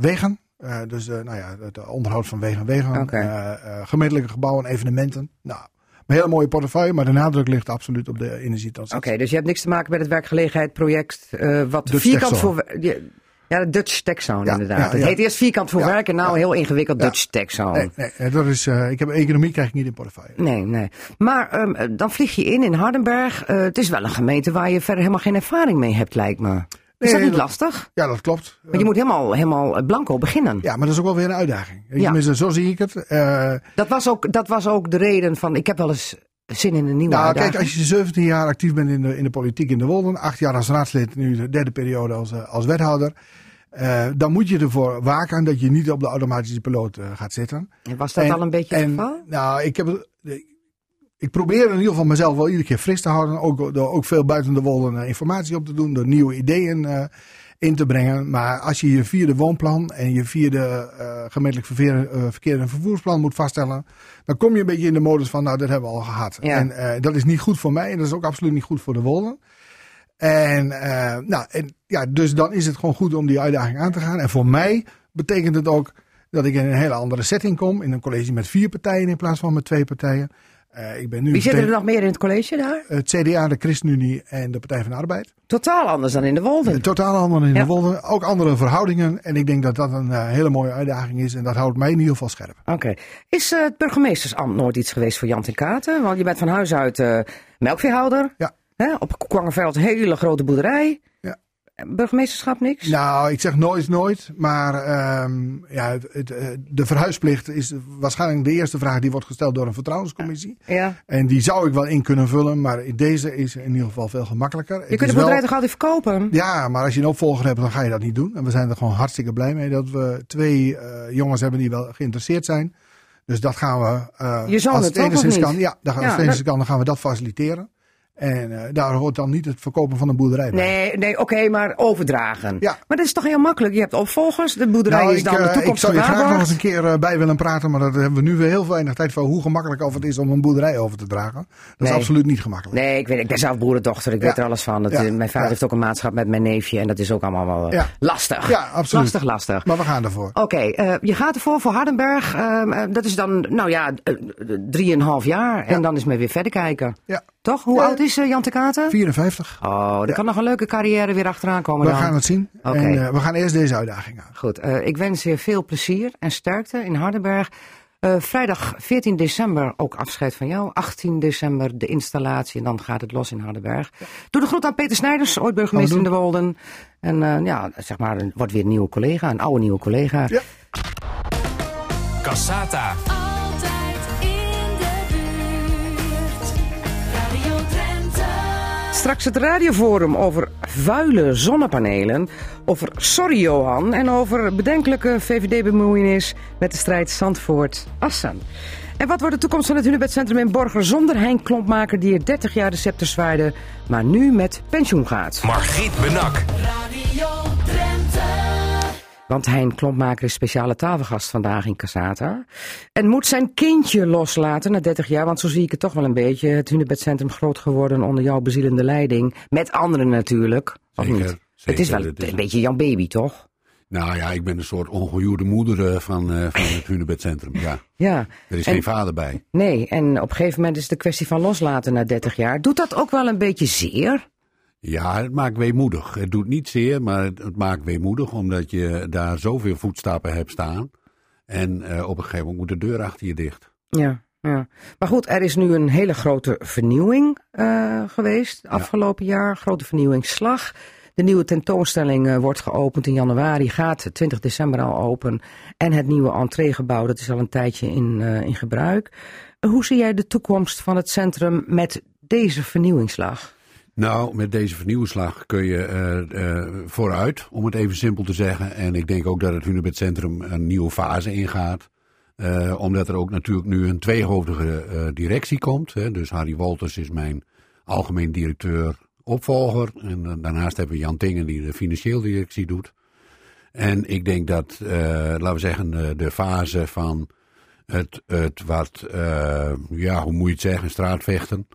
S3: wegen. Dus nou ja, het onderhoud van wegen en wegen. Gemeentelijke gebouwen en evenementen. Nou, een hele mooie portefeuille, maar de nadruk ligt absoluut op de energietransitie.
S1: Oké, dus je hebt niks te maken met het werkgelegenheidsproject. eh wat
S3: Dutch
S1: vierkant
S3: Tech
S1: voor.
S3: Zone.
S1: Ja, de Dutch Tech Zone
S3: Ja,
S1: inderdaad.
S3: ja,
S1: het heet eerst vierkant voor werk en nou heel ingewikkeld. Dutch Tech Zone.
S3: Nee, nee, dat is, eh, ik heb economie krijg ik niet in portefeuille.
S1: Nee, nee. Maar ehm, dan vlieg je in in Hardenberg. Eh, het is wel een gemeente waar je verder helemaal geen ervaring mee hebt, lijkt me. Is dat niet lastig?
S3: Ja, dat klopt.
S1: Want je moet helemaal, helemaal blanco beginnen.
S3: Ja, maar dat is ook wel weer een uitdaging.
S1: Ja.
S3: Tenminste, zo zie ik het. Eh,
S1: Dat, was ook, dat was ook de reden van, ik heb wel eens zin in een nieuwe
S3: nou,
S1: uitdaging.
S3: kijk, als je 17 jaar actief bent in de, in de politiek in de Wolden, acht jaar als raadslid, nu de derde periode als, eh, als wethouder, eh, dan moet je ervoor waken dat je niet op de automatische piloot eh, gaat zitten.
S1: Was dat
S3: En-
S1: al een beetje het geval?
S3: Nou, ik heb ik probeer in ieder geval mezelf wel iedere keer fris te houden. Ook door ook veel buiten de wolden eh, informatie op te doen, door nieuwe ideeën eh, in te brengen. Maar als je je vierde woonplan en je vierde eh gemeentelijk verkeer, verkeer en vervoersplan moet vaststellen, dan kom je een beetje in de modus van, nou, dat hebben we al gehad.
S1: Ja.
S3: En dat is niet goed voor mij en dat is ook absoluut niet goed voor de wolden. En, nou, en ja, dus dan is het gewoon goed om die uitdaging aan te gaan. En voor mij betekent het ook dat ik in een hele andere setting kom. In een college met vier partijen in plaats van met twee partijen. Eh, ik ben nu
S1: Wie zitten er nog meer in het college daar?
S3: het CDA, de ChristenUnie en de Partij van de Arbeid.
S1: Totaal anders dan in de Wolden.
S3: Totaal andere in
S1: Ja.
S3: de Wolden. Ook andere verhoudingen. En ik denk dat dat een eh, hele mooie uitdaging is. En dat houdt mij in ieder geval scherp.
S1: Oké. Is eh, het burgemeestersambt nooit iets geweest voor Jan ten Katen? Want je bent van huis uit eh, melkveehouder.
S3: Ja.
S1: Hè? Op Kwangenveld een hele grote boerderij. Burgemeesterschap niks?
S3: Nou, ik zeg nooit nooit. Maar ehm, ja, het, het, eh, de verhuisplicht is waarschijnlijk de eerste vraag die wordt gesteld door een vertrouwenscommissie.
S1: Ja.
S3: En die zou ik wel in kunnen vullen. Maar deze is in ieder geval veel gemakkelijker.
S1: Je
S3: Het
S1: kunt
S3: wel-
S1: boerderij toch altijd verkopen?
S3: Ja, maar als je een opvolger hebt, dan ga je dat niet doen. En we zijn er gewoon hartstikke blij mee dat we twee eh, jongens hebben die wel geïnteresseerd zijn. Dus dat gaan we, eh,
S1: Je zoon
S3: als
S1: het
S3: het enigszins kan, ja, dan gaan,
S1: Ja,
S3: als het enigszins kan, dan gaan we dat faciliteren. En eh, daar hoort dan niet het verkopen van een boerderij bij.
S1: Nee, nee oké, maar overdragen.
S3: Ja.
S1: Maar dat is toch heel makkelijk? Je hebt opvolgers, de boerderij
S3: Nou,
S1: is
S3: ik,
S1: dan de
S3: eh, ik
S1: toekomst
S3: zou je graag nog eens een keer eh, bij willen praten, maar dat hebben we nu weer heel weinig tijd voor. Hoe gemakkelijk of het is om een boerderij over te dragen. Dat
S1: Nee.
S3: is absoluut niet gemakkelijk.
S1: Nee, ik, weet, ik ben zelf boerendochter, ik
S3: Ja.
S1: weet er alles van. Dat,
S3: Ja.
S1: Mijn vader heeft ook een maatschap met mijn neefje en dat is ook allemaal wel lastig.
S3: Ja, absoluut.
S1: Lastig, lastig.
S3: Maar we gaan ervoor.
S1: Oké, je gaat ervoor voor Hardenberg. ehm, eh, dat is dan, nou ja, drieënhalf jaar. En dan is men weer verder kijken.
S3: Ja.
S1: Toch? Hoe oud is eh, Jan de Katen?
S3: 54.
S1: Oh, er
S3: Ja.
S1: kan nog een leuke carrière weer achteraan komen
S3: We
S1: dan.
S3: gaan het zien.
S1: Oké.
S3: En eh, we gaan eerst deze uitdaging aan.
S1: Goed, eh, ik wens je veel plezier en sterkte in Hardenberg. Eh, vrijdag 14 december ook afscheid van jou. 18 december de installatie en dan gaat het los in Hardenberg. Doe de groet aan Peter Snijders, ooit burgemeester in
S3: Gaan
S1: de Wolden. En eh, ja, zeg maar, een- wordt weer een nieuwe collega, een oude nieuwe collega.
S3: Ja.
S2: Cassata.
S1: Straks het radioforum over vuile zonnepanelen, over Sorry Johan en over bedenkelijke VVD-bemoeienis met de strijd Zandvoort-Assen. En wat wordt de toekomst van het Hunebedcentrum in Borger zonder Henk Klompmaker die er 30 jaar de scepter zwaaide, maar nu met pensioen gaat?
S2: Margriet Benak.
S7: Radio.
S1: Want Hein Klompmaker is speciale tafelgast vandaag in Casata. En moet zijn kindje loslaten na 30 jaar, want zo zie ik het toch wel een beetje. Het Hunebedcentrum groot geworden onder jouw bezielende leiding. Met anderen natuurlijk. Of
S5: Zeker,
S1: niet? het is wel
S5: is-
S1: een beetje jouw baby, toch?
S5: Nou ja, ik ben een soort ongehuwde moeder eh, van, eh, van het Hunebedcentrum. Ja,
S1: Ja.
S5: er is
S1: En-
S5: geen vader bij.
S1: Nee, en op een gegeven moment is het de kwestie van loslaten na 30 jaar. Doet dat ook wel een beetje zeer?
S5: Ja, het maakt weemoedig. Het doet niet zeer, maar het, maakt weemoedig omdat je daar zoveel voetstappen hebt staan. En eh, op een gegeven moment moet de deur achter je dicht.
S1: Ja, ja. Maar goed, er is nu een hele grote vernieuwing eh, geweest afgelopen jaar. Grote vernieuwingsslag. De nieuwe tentoonstelling eh, wordt geopend in januari, gaat 20 december al open. En het nieuwe entreegebouw, dat is al een tijdje in, in gebruik. Hoe zie jij de toekomst van het centrum met deze vernieuwingsslag?
S5: Nou, met deze vernieuwslag kun je eh, eh, vooruit, om het even simpel te zeggen. En ik denk ook dat het Hunebedcentrum een nieuwe fase ingaat. Eh, omdat er ook natuurlijk nu een tweehoofdige eh, directie komt. Hè. Dus Harry Wolters is mijn algemeen directeur opvolger. En daarnaast hebben we Jan Tingen die de financieel directie doet. En ik denk dat, laten we zeggen, de, fase van het, het wat, ja, hoe moet je het zeggen, straatvechten.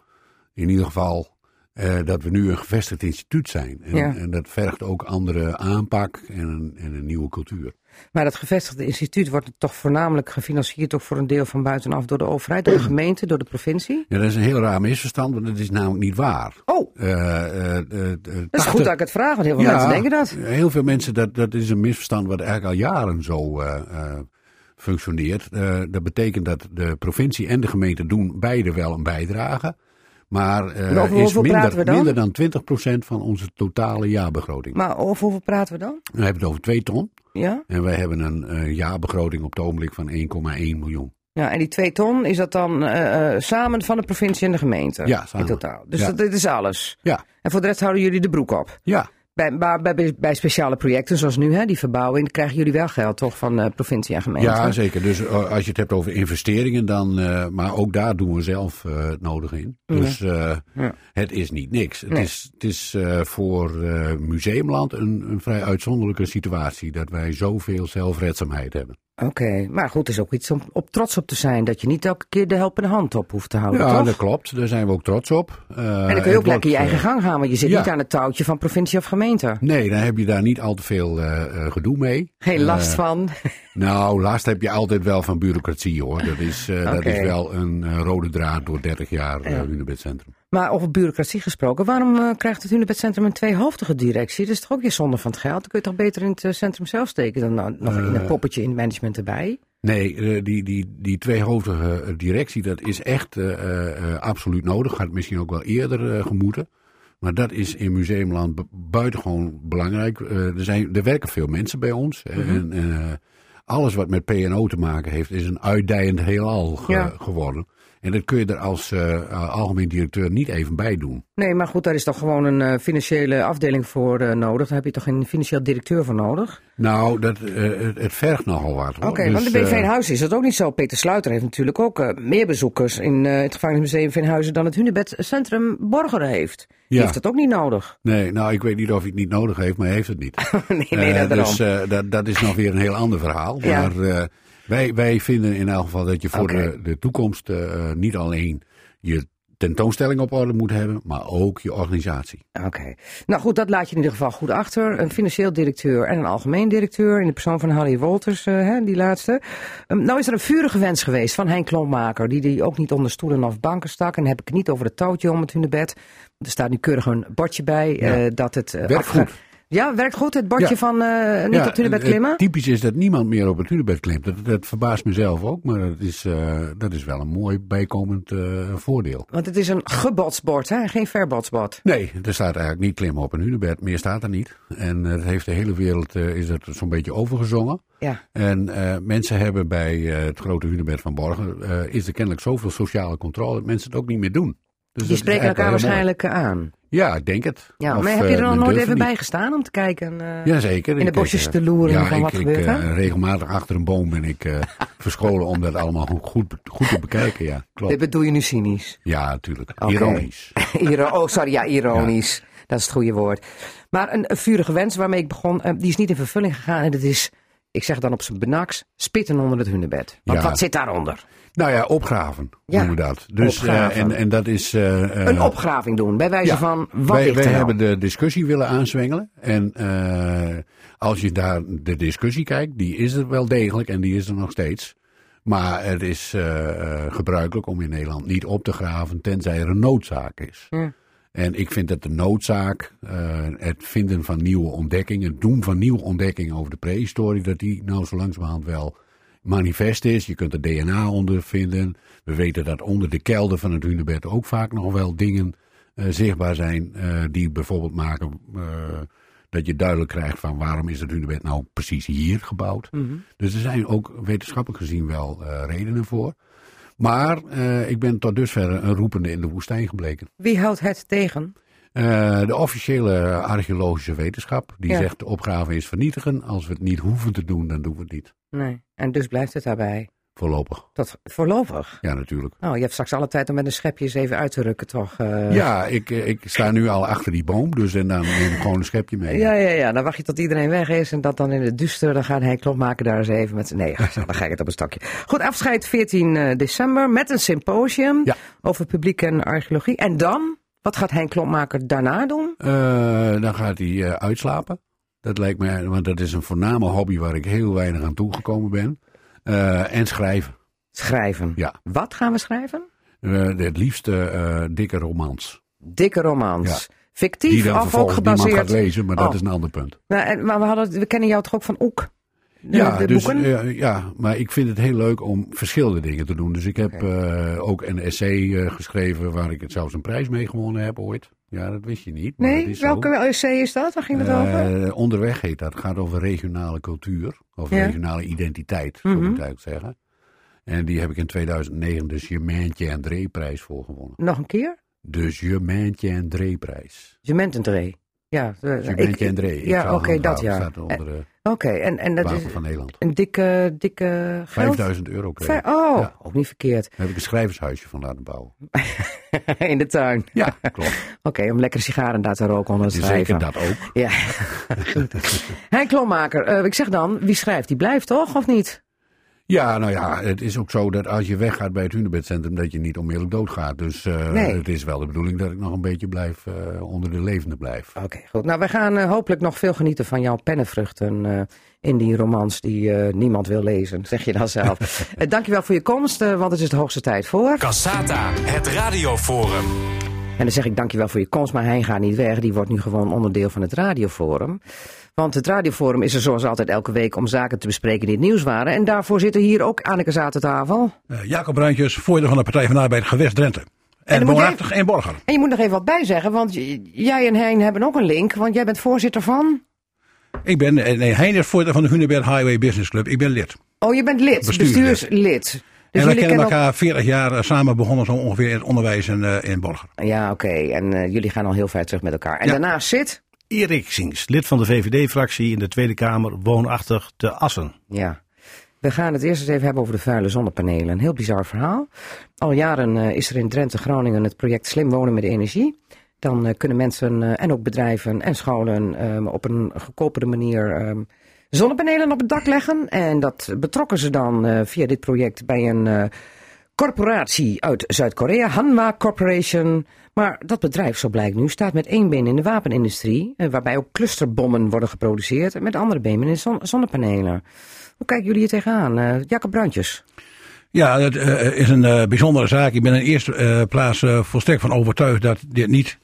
S5: In ieder geval eh, dat we nu een gevestigd instituut zijn. En,
S1: Ja.
S5: en dat vergt ook andere aanpak en een, en een nieuwe cultuur.
S1: Maar dat gevestigde instituut wordt toch voornamelijk gefinancierd ook voor een deel van buitenaf door de overheid, door de gemeente, door de provincie?
S5: Ja, dat is een heel raar misverstand, want dat is namelijk niet waar.
S1: Oh,
S5: Eh, eh,
S1: dat is
S5: 80
S1: goed dat ik het vraag, want heel veel mensen denken dat.
S5: Heel veel mensen, dat, dat is een misverstand wat eigenlijk al jaren zo functioneert. Dat betekent dat de provincie en de gemeente doen beide wel een bijdrage. Maar
S1: over
S5: is minder,
S1: dan?
S5: minder dan 20% van onze totale jaarbegroting.
S1: Maar over hoeveel praten we dan?
S5: We hebben het over 2 ton.
S1: Ja?
S5: En wij hebben een eh, jaarbegroting op het ogenblik van 1,1 miljoen.
S1: Ja, en die twee ton, is dat dan eh, samen van de provincie en de gemeente?
S5: Ja, samen.
S1: In totaal. Dus
S5: Ja.
S1: dat, dit is alles.
S5: Ja,
S1: En voor de rest houden jullie de broek op.
S5: ja.
S1: Bij, bij, bij speciale projecten zoals nu, hè, die verbouwing, krijgen jullie wel geld toch van de provincie en gemeente?
S5: Ja, zeker. Dus eh, als je het hebt over investeringen, dan. eh, maar ook daar doen we zelf het nodige in. Dus
S1: Ja.
S5: het is niet niks. Het is, het is voor Museumland een, een vrij uitzonderlijke situatie dat wij zoveel zelfredzaamheid hebben.
S1: Oké, maar goed, het is ook iets om op trots op te zijn. Dat je niet elke keer de helpende hand op hoeft te houden,
S5: ja,
S1: toch?
S5: dat klopt. Daar zijn we ook trots op. Eh,
S1: En dan kun je ook lekker je eigen
S5: eh,
S1: gang gaan, want je zit
S5: ja.
S1: niet aan het touwtje van provincie of gemeente.
S5: Nee, dan heb je daar niet al te veel eh, eh, gedoe mee.
S1: Geen last
S5: Eh,
S1: van.
S5: Nou, last heb je altijd wel van bureaucratie hoor. Dat is, eh, dat is wel een eh, rode draad door 30 jaar uh, Unibed-centrum.
S1: Maar over bureaucratie gesproken, waarom eh, krijgt het Hunebedcentrum een tweehoofdige directie? Dat is toch ook weer zonde van het geld? Dan kun je toch beter in het eh, centrum zelf steken dan nou nog in een poppetje in management erbij?
S5: Nee, eh, die, die, die tweehoofdige eh, directie, dat is echt eh, eh, absoluut nodig. Gaat misschien ook wel eerder eh, gemoeten. Maar dat is in Museumland bu- buitengewoon belangrijk. Eh, er, zijn, er werken veel mensen bij ons. En eh, alles wat met P&O te maken heeft, is een uitdijend heelal ge-
S1: Ja.
S5: geworden. En dat kun je er als eh, algemeen directeur niet even bij doen.
S1: Nee, maar goed, daar is toch gewoon een eh, financiële afdeling voor eh, nodig. Daar heb je toch een financieel directeur voor nodig?
S5: Nou, dat, eh, het, vergt nogal wat.
S1: Oké,
S5: Dus,
S1: want
S5: eh,
S1: Veenhuizen is dat ook niet zo. Peter Sluiter heeft natuurlijk ook eh, meer bezoekers in eh, het gevangenismuseum Veenhuizen dan het Hunebedcentrum Borgeren heeft.
S5: Ja.
S1: heeft dat ook niet nodig.
S5: Nee, nou, ik weet niet of hij het niet nodig heeft, maar hij heeft het niet.
S1: nee, nee,
S5: Eh,
S1: dat
S5: dus eh, dat, dat is nog weer een heel ander verhaal.
S1: Ja.
S5: Maar eh, wij, wij vinden in elk geval dat je voor de, de toekomst eh, niet alleen je tentoonstelling op orde moet hebben, maar ook je organisatie.
S1: Oké. Nou goed, dat laat je in ieder geval goed achter. Een financieel directeur en een algemeen directeur. In de persoon van Harry Wolters, eh, hè, die laatste. Ehm, nou is er een vurige wens geweest van Henk Klommaker. Die die ook niet onder stoelen of banken stak. En heb ik het niet over het touwtje om het hunebed. Er staat nu keurig een bordje bij.
S5: Ja.
S1: eh, dat het, eh,
S5: Werkt
S1: afge-
S5: goed.
S1: Ja, werkt goed. Het bordje
S5: Ja.
S1: van eh, niet op het hunebed klimmen.
S5: Typisch is dat niemand meer op het hunebed klimt. Dat, dat verbaast mezelf ook, maar dat is, eh, dat is wel een mooi bijkomend eh, voordeel.
S1: Want het is een gebodsbord, hè? geen verbodsbord.
S5: Nee, er staat eigenlijk niet klimmen op een hunebed. Meer staat er niet. En het heeft de hele wereld is zo'n beetje overgezongen.
S1: Ja.
S5: En mensen hebben bij het grote hunebed van Borgen... is er kennelijk zoveel sociale controle dat mensen het ook niet meer doen. Dus
S1: Die
S5: dat
S1: spreken elkaar
S5: mooi.
S1: waarschijnlijk aan.
S5: Ja, ik denk het.
S1: Ja,
S5: Of,
S1: maar heb je
S5: eh,
S1: er nog
S5: men
S1: nooit even bij gestaan om te kijken? eh,
S5: Jazeker.
S1: in de
S5: ik,
S1: bosjes
S5: eh,
S1: te loeren
S5: ja,
S1: van
S5: ik,
S1: wat gebeurt er?
S5: eh, regelmatig achter een boom ben ik eh, verscholen om dat allemaal goed, goed, goed te bekijken. Ja,
S1: Dit
S5: klopt.
S1: bedoel je nu cynisch?
S5: Ja, natuurlijk. Ironisch.
S1: Iro oh, sorry, ja, ironisch. Dat is het goede woord. Maar een, een vurige wens waarmee ik begon, eh, die is niet in vervulling gegaan. En dat is, ik zeg dan op zijn benaks, spitten onder het hunebed. Want
S5: Ja.
S1: wat zit daaronder?
S5: Nou ja, opgraven
S1: Ja,
S5: noemen we dat. Dus, eh, en, en dat is... eh, eh,
S1: Een opgraving doen, bij wijze
S5: Ja,
S1: van, wat
S5: wij, wij hebben de discussie willen aanzwengelen. En als je daar de discussie kijkt, die is er wel degelijk en die is er nog steeds. Maar het is gebruikelijk om in Nederland niet op te graven tenzij er een noodzaak is.
S1: Ja.
S5: En ik vind dat de noodzaak, het vinden van nieuwe ontdekkingen, het doen van nieuwe ontdekkingen over de prehistorie, dat die nou zo langzamerhand wel manifest is. Je kunt er DNA onder vinden. We weten dat onder de kelder van het hunebed ook vaak nog wel dingen eh, zichtbaar zijn. eh, die bijvoorbeeld maken eh, dat je duidelijk krijgt van waarom is het hunebed nou precies hier gebouwd.
S1: Mhm.
S5: Dus er zijn ook wetenschappelijk gezien wel redenen voor. Maar ik ben tot dusver een roepende in de woestijn gebleken.
S1: Wie houdt het tegen?
S5: Eh, de officiële archeologische wetenschap die
S1: Ja.
S5: zegt de opgave is vernietigen. Als we het niet hoeven te doen, dan doen we het niet.
S1: Nee, en dus blijft het daarbij.
S5: Voorlopig.
S1: Tot voorlopig.
S5: Ja, natuurlijk.
S1: Oh, je hebt straks alle tijd om met een schepje eens even uit te rukken, toch? eh?
S5: Ja, ik, eh, ik sta nu al achter die boom, dus en dan neem ik gewoon een schepje mee.
S1: Ja, ja, ja. Dan wacht je tot iedereen weg is en dat dan in het duister. Dan gaat hij klopmaker daar eens even met... Nee, dan ga ik het op een stokje. Goed, afscheid 14 december met een symposium
S5: Ja.
S1: over publiek en archeologie. En dan? Wat gaat Henk Klopmaker daarna doen?
S5: Eh, dan gaat hij eh, uitslapen. Dat lijkt me, want dat is een voorname hobby waar ik heel weinig aan toegekomen ben. Eh, en schrijven.
S1: Schrijven.
S5: Ja.
S1: Wat gaan we schrijven?
S5: Het liefste dikke romans.
S1: Dikke romans.
S5: Die
S1: Fictief of ook
S5: vervolgens niemand gaat
S1: gebaseerd?
S5: lezen, maar dat
S1: Oh.
S5: is een ander punt.
S1: Nou, en, maar we, hadden, we kennen jou toch ook van Oek?
S5: Ja,
S1: de
S5: dus,
S1: boeken?
S5: eh, ja, maar ik vind het heel leuk om verschillende dingen te doen. Dus ik heb eh, ook een essay eh, geschreven waar ik het zelfs een prijs mee gewonnen heb ooit. Ja, dat wist je niet.
S1: Nee,
S5: is zo.
S1: welke essay is dat? Waar ging het over?
S5: Eh, onderweg heet dat. Het gaat over regionale cultuur. Of
S1: Ja.
S5: regionale identiteit, zo
S1: Mhm.
S5: moet ik het eigenlijk zeggen. En die heb ik in 2009 de Germaintje en Dree-prijs voor gewonnen.
S1: Nog een keer?
S5: De Germaintje en Dree-prijs.
S1: Gementendree. Ja, eh,
S5: Germaintje
S1: ik-
S5: en Dree. Ik
S1: Ja, oké, dat ja.
S5: staat onder de
S1: Oké, en, en dat is
S5: van Nederland.
S1: een dikke, dikke geld?
S5: 5000 euro kreeg.
S1: Vij- oh,
S5: Ja.
S1: ook niet verkeerd.
S5: Daar heb ik een schrijvershuisje van laten bouwen.
S1: In de tuin.
S5: Ja, klopt.
S1: Oké, om lekkere sigaren daar te roken onder het
S5: Dus
S1: schrijven.
S5: zeker dat ook.
S1: Ja, goed. Henk Klommaker, eh, ik zeg dan, wie schrijft, die blijft toch, of niet?
S5: Ja, nou ja, het is ook zo dat als je weggaat bij het Hunebedcentrum, dat je niet onmiddellijk doodgaat. Dus eh,
S1: Nee.
S5: het is wel de bedoeling dat ik nog een beetje blijf, eh, onder de levende blijf.
S1: Oké, goed. Nou, wij gaan eh, hopelijk nog veel genieten van jouw pennenvruchten eh, in die romans die eh, niemand wil lezen, zeg je dan zelf. uh, dankjewel voor je komst, want het is de hoogste tijd voor.
S2: Cassata, het radioforum.
S1: En dan zeg ik dankjewel voor je komst, maar hij gaat niet weg. Die wordt nu gewoon onderdeel van het radioforum. Want het radioforum is er zoals altijd elke week om zaken te bespreken die het nieuws waren. En daarvoor zitten hier ook Anneke aan tafel.
S8: Eh, Jacob Bruintjes, voorzitter van de Partij van de Arbeid Gewest Drenthe. En woonachtig in Borger.
S1: En je moet nog even wat bij zeggen, want jij en Hein hebben ook een link. Want jij bent voorzitter van...
S8: Ik ben, eh, nee, Hein is voorzitter van de Hunebed Highway Business Club. Ik ben lid.
S1: Oh, je bent lid,
S8: Bestuurslid.
S1: bestuurslid.
S8: en we kennen elkaar 40 jaar eh, samen begonnen zo ongeveer in het onderwijs in, in Borger.
S1: Ja, oké. En jullie gaan al heel ver terug met elkaar. En
S8: Ja.
S1: daarnaast zit...
S9: Erik Sings, lid van de VVD-fractie in de Tweede Kamer, woonachtig te Assen.
S1: Ja. We gaan het eerst eens even hebben over de vuile zonnepanelen. Een heel bizar verhaal. Al jaren eh, is er in Drenthe, Groningen het project Slim Wonen met Energie. Dan eh, kunnen mensen eh, en ook bedrijven en scholen ehm, op een goedkopere manier ehm, zonnepanelen op het dak leggen. En dat betrokken ze dan via dit project bij een corporatie uit Zuid-Korea, Hanwha Corporation. Maar dat bedrijf, zo blijkt nu, staat met één been in de wapenindustrie. eh, waarbij ook clusterbommen worden geproduceerd. En met andere benen in zon- zonnepanelen. Hoe kijken jullie hier tegenaan? Eh Jacob Brandjes.
S8: Ja, het eh, is een bijzondere zaak. Ik ben in eerste plaats volstrekt van overtuigd dat dit niet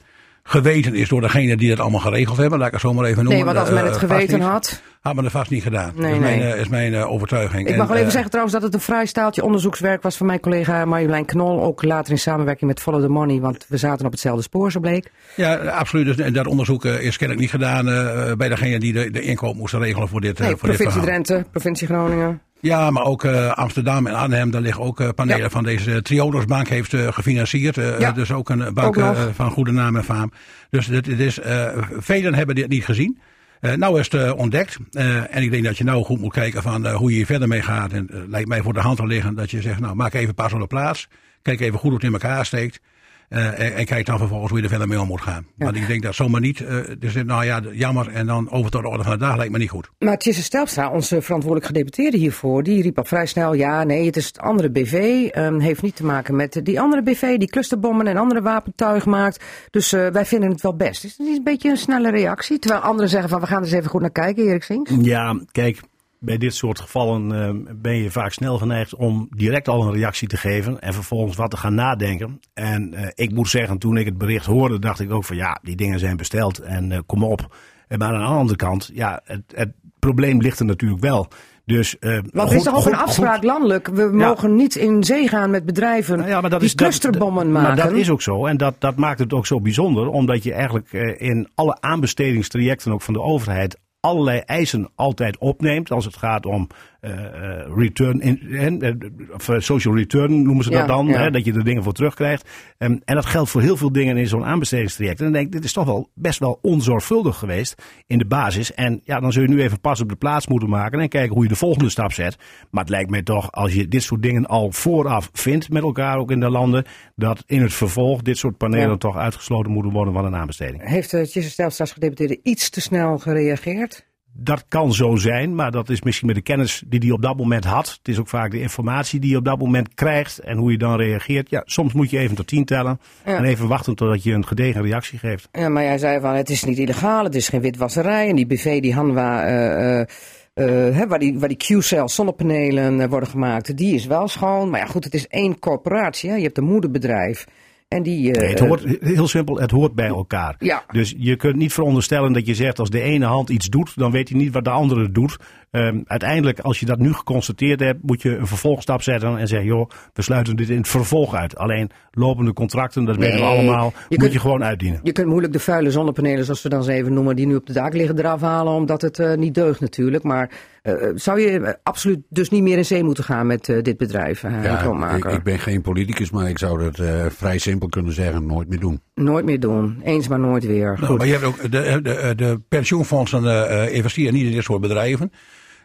S8: geweten is door degene die het allemaal geregeld hebben. Laat ik het zo maar even noemen.
S1: Nee, want als men
S8: Eh,
S1: het
S8: vast
S1: geweten
S8: niet.
S1: had.
S8: Had men het vast niet gedaan.
S1: Nee,
S8: dat is
S1: nee.
S8: mijn, eh, is mijn eh, overtuiging.
S1: Ik
S8: En,
S1: mag wel even
S8: eh,
S1: zeggen trouwens dat het een vrij staaltje onderzoekswerk was van mijn collega Marjolein Knol. Ook later in samenwerking met Follow the Money, want we zaten op hetzelfde spoor, zo bleek.
S8: Ja, absoluut. Dus, en dat onderzoek eh, is kennelijk niet gedaan eh, bij degene die de, de inkoop moesten regelen voor dit, eh,
S1: Nee,
S8: voor dit
S1: provincie
S8: verhaal.
S1: Drenthe, provincie Groningen.
S8: Ja, maar ook eh, Amsterdam en Arnhem, daar liggen ook eh, panelen
S1: Ja.
S8: van deze Triodos Bank heeft eh, gefinancierd. Eh,
S1: Ja.
S8: Dus ook een bank
S1: Ook
S8: eh, van goede naam en faam. Dus dit, dit is, eh, velen hebben dit niet gezien. Eh nou is het eh, ontdekt. Eh, en ik denk dat je nou goed moet kijken van eh, hoe je hier verder mee gaat. En eh, lijkt mij voor de hand te liggen dat je zegt, nou maak even pas op de plaats. Kijk even goed hoe het in elkaar steekt. Eh, en, en kijk dan vervolgens hoe je er verder mee om moet gaan. Want ik denk dat zomaar niet. eh dus nou ja, jammer. En dan over tot de orde van de dag lijkt me niet goed.
S1: Maar Tjisse Stelpstra, onze verantwoordelijk gedeputeerde hiervoor, die riep al vrij snel, ja nee, het is het andere BV, ehm, heeft niet te maken met die andere BV die clusterbommen en andere wapentuig maakt. Dus eh, wij vinden het wel best. Is dat niet een beetje een snelle reactie? Terwijl anderen zeggen van, we gaan er eens even goed naar kijken, Erik Sinks.
S9: Ja, kijk, bij dit soort gevallen eh, ben je vaak snel geneigd om direct al een reactie te geven en vervolgens wat te gaan nadenken. En eh, ik moet zeggen, toen ik het bericht hoorde, dacht ik ook van ja, die dingen zijn besteld en eh, kom op. Maar aan de andere kant, ja, het, het probleem ligt er natuurlijk wel. Dus, eh,
S1: Want er is toch ook
S9: goed-
S1: een afspraak
S9: goed-
S1: landelijk? We mogen niet in zee gaan met bedrijven
S9: Nou ja, maar dat
S1: die
S9: is,
S1: clusterbommen
S9: dat-
S1: maken.
S9: Maar dat is ook zo. En dat, dat maakt het ook zo bijzonder. Omdat je eigenlijk in alle aanbestedingstrajecten ook van de overheid allerlei eisen altijd opneemt. Als het gaat om return, in, eh, of eh, social return noemen ze
S1: Ja,
S9: dat dan.
S1: ja.
S9: Hè, dat je er dingen voor terugkrijgt. En, en dat geldt voor heel veel dingen in zo'n aanbestedingstraject. En dan denk ik, dit is toch wel best wel onzorgvuldig geweest in de basis. En ja, dan zul je nu even pas op de plaats moeten maken en kijken hoe je de volgende stap zet. Maar het lijkt mij toch, als je dit soort dingen al vooraf vindt met elkaar ook in de landen, dat in het vervolg dit soort panelen
S1: Ja.
S9: toch uitgesloten moeten worden van een aanbesteding.
S1: Heeft Stelpstra als gedeputeerde iets te snel gereageerd?
S9: Dat kan zo zijn, maar dat is misschien met de kennis die hij op dat moment had. Het is ook vaak de informatie die je op dat moment krijgt en hoe je dan reageert. Ja, soms moet je even tot tien tellen
S1: Ja.
S9: en even wachten totdat je een gedegen reactie geeft.
S1: Ja, maar jij zei van het is niet illegaal, het is geen witwasserij. En die BV, die Hanwa, eh, eh, eh, waar die, waar die Q-cell zonnepanelen worden gemaakt, die is wel schoon. Maar ja, goed, het is één corporatie. Hè? Je hebt een moederbedrijf. En die. eh,
S9: Nee, het hoort, heel simpel, het hoort bij elkaar.
S1: Ja.
S9: Dus je kunt niet veronderstellen dat je zegt als de ene hand iets doet, dan weet hij niet wat de andere doet. Ehm, uiteindelijk, als je dat nu geconstateerd hebt, moet je een vervolgstap zetten en zeggen, joh, we sluiten dit in het vervolg uit. Alleen lopende contracten, dat weten we allemaal,
S1: je
S9: moet
S1: kunt-
S9: je gewoon uitdienen.
S1: Je kunt moeilijk de vuile zonnepanelen, zoals we dan ze even noemen, die nu op de dak liggen, eraf halen, omdat het eh, niet deugt natuurlijk. Maar eh, zou je eh, absoluut dus niet meer in zee moeten gaan met eh, dit bedrijf, uh,
S5: Ja, ik, ik ben geen politicus, maar ik zou dat eh, vrij simpel kunnen zeggen: nooit meer doen.
S1: Nooit meer doen. Eens maar nooit weer.
S8: Nou, maar je hebt ook de, de, de pensioenfondsen eh, eh, investeren niet in dit soort bedrijven.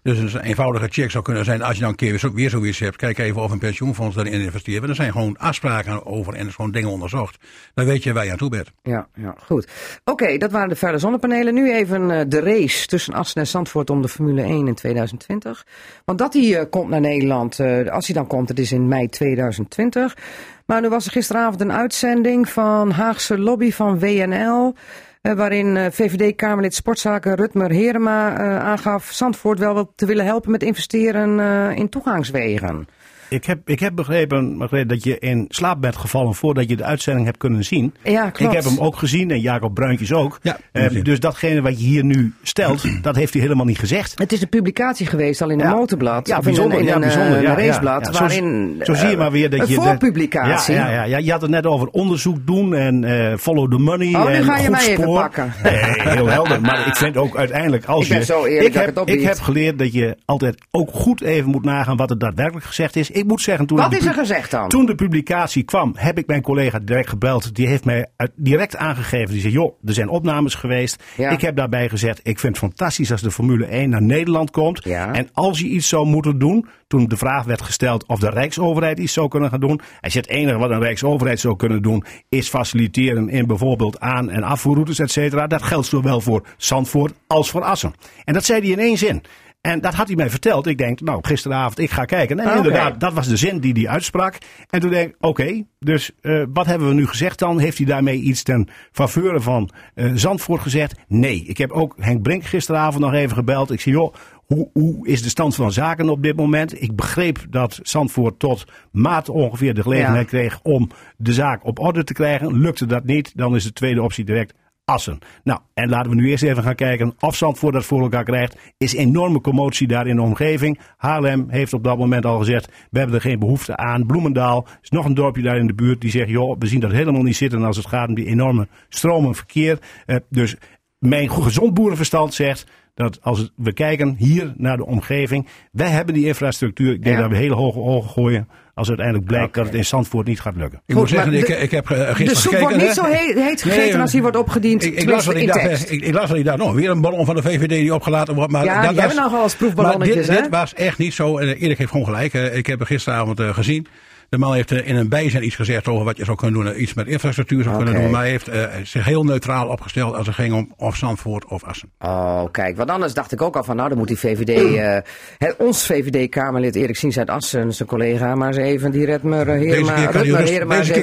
S8: Dus een eenvoudige check zou kunnen zijn, als je dan een keer weer, zo- zoiets hebt, kijk even of een pensioenfonds daarin investeert. Want er zijn gewoon afspraken over en er gewoon dingen onderzocht. Dan weet je waar je aan toe bent.
S1: Ja, ja goed. Oké, dat waren de vuile zonnepanelen. Nu even eh, de race tussen Assen en Zandvoort om de Formule 1 in 2020. Want dat die eh, komt naar Nederland, eh, als hij dan komt, het is in mei 2020. Maar nu was er gisteravond een uitzending van Haagse lobby van WNL. Eh, waarin eh, VVD-Kamerlid Sportzaken Rutmer Herema eh, aangaf Zandvoort wel wat te willen helpen met investeren in toegangswegen.
S9: Ik heb, ik heb begrepen, begrepen dat je in slaap bent gevallen voordat je de uitzending hebt kunnen zien.
S1: Ja, klopt.
S9: Ik heb hem ook gezien en Jacob Bruintjes ook.
S8: Ja,
S9: Eh, dus datgene wat je hier nu stelt, dat heeft hij helemaal niet gezegd.
S1: Het is een publicatie geweest al in een
S9: Ja.
S1: motorblad.
S9: Ja,
S1: in een,
S9: bijzonder.
S1: in
S9: ja,
S1: een,
S9: bijzonder.
S1: eh,
S9: ja,
S1: een
S9: ja,
S1: raceblad.
S9: ja. Zo-
S1: waarin,
S9: zo, zie je
S1: eh,
S9: maar weer dat
S1: een
S9: je. de-
S1: voorpublicatie.
S9: Ja, ja, ja, ja. Je had het net over onderzoek doen en eh, follow the money.
S1: Oh, nu
S9: en
S1: ga je
S9: goed
S1: mij even
S9: spoor.
S1: pakken.
S9: Nee, heel helder. Maar ik vind ook uiteindelijk als
S1: Ik ben
S9: je.
S1: zo eerlijk dat
S9: heb,
S1: ik
S9: ik heb geleerd dat je altijd ook goed even moet nagaan wat er daadwerkelijk gezegd is. Ik ik moet zeggen, toen,
S1: Wat
S9: de
S1: is er
S9: pu-
S1: gezegd dan?
S9: toen de publicatie kwam, heb ik mijn collega direct gebeld. Die heeft mij direct aangegeven. Die zei, joh, er zijn opnames geweest.
S1: Ja.
S9: Ik heb daarbij gezegd, ik vind het fantastisch als de Formule 1 naar Nederland komt.
S1: Ja.
S9: En als je iets zou moeten doen, toen de vraag werd gesteld of de Rijksoverheid iets zou kunnen gaan doen. Hij zei, het enige wat een Rijksoverheid zou kunnen doen, is faciliteren in bijvoorbeeld aan- en afvoerroutes, et cetera. Dat geldt zowel voor Zandvoort als voor Assen. En dat zei hij in één zin. En dat had hij mij verteld. Ik denk, nou, gisteravond, ik ga kijken. En
S1: Oké.
S9: inderdaad, dat was de zin die hij uitsprak. En toen denk ik, oké, dus eh, wat hebben we nu gezegd dan? Heeft hij daarmee iets ten faveur van eh, Zandvoort gezegd? Nee. Ik heb ook Henk Brink gisteravond nog even gebeld. Ik zei, joh, hoe, hoe is de stand van zaken op dit moment? Ik begreep dat Zandvoort tot maart ongeveer de gelegenheid kreeg om de zaak op orde te krijgen. Lukte dat niet, dan is de tweede optie direct Assen. Nou, en laten we nu eerst even gaan kijken of Zandvoort dat voor elkaar krijgt. Is enorme commotie daar in de omgeving. Haarlem heeft op dat moment al gezegd, we hebben er geen behoefte aan. Bloemendaal is nog een dorpje daar in de buurt die zegt, joh, we zien dat helemaal niet zitten als het gaat om die enorme stromen verkeer. Eh, dus mijn gezond boerenverstand zegt dat als we kijken hier naar de omgeving, wij hebben die infrastructuur. Ik denk
S1: Ja.
S9: dat we hele hoge ogen gooien als uiteindelijk blijkt dat het in Zandvoort niet gaat lukken.
S8: Ik
S1: Goed,
S8: moet zeggen, ik,
S1: de-
S8: ik heb eh,
S1: De
S8: gisteren
S1: soep
S8: gekeken.
S1: wordt niet
S8: hè.
S1: zo heet, heet gegeten
S8: Nee,
S1: als die wordt opgediend.
S8: Ik, ik, las
S1: tekst.
S8: ik, ik las die dag nog weer een ballon van de VVD die opgelaten wordt. Maar
S1: Ja,
S8: dat
S1: die hebben nog wel eens proefballonnetjes,
S8: Maar dit,
S1: hè?
S8: dit was echt niet zo. En Erik heeft gewoon gelijk. Ik heb hem gisteravond eh, gezien. De man heeft eh, in een bijzijn iets gezegd over wat je zou kunnen doen. eh, Iets met infrastructuur zou kunnen doen. Maar hij heeft eh, zich heel neutraal opgesteld als het ging om of Zandvoort of Assen.
S1: Oh, kijk, want anders dacht ik ook al van, nou, dan moet die VVD, eh, hè, ons VVD-Kamerlid Erik Sien uit Assen, zijn collega, maar eens even die Redmer, uh,
S8: Deze keer kan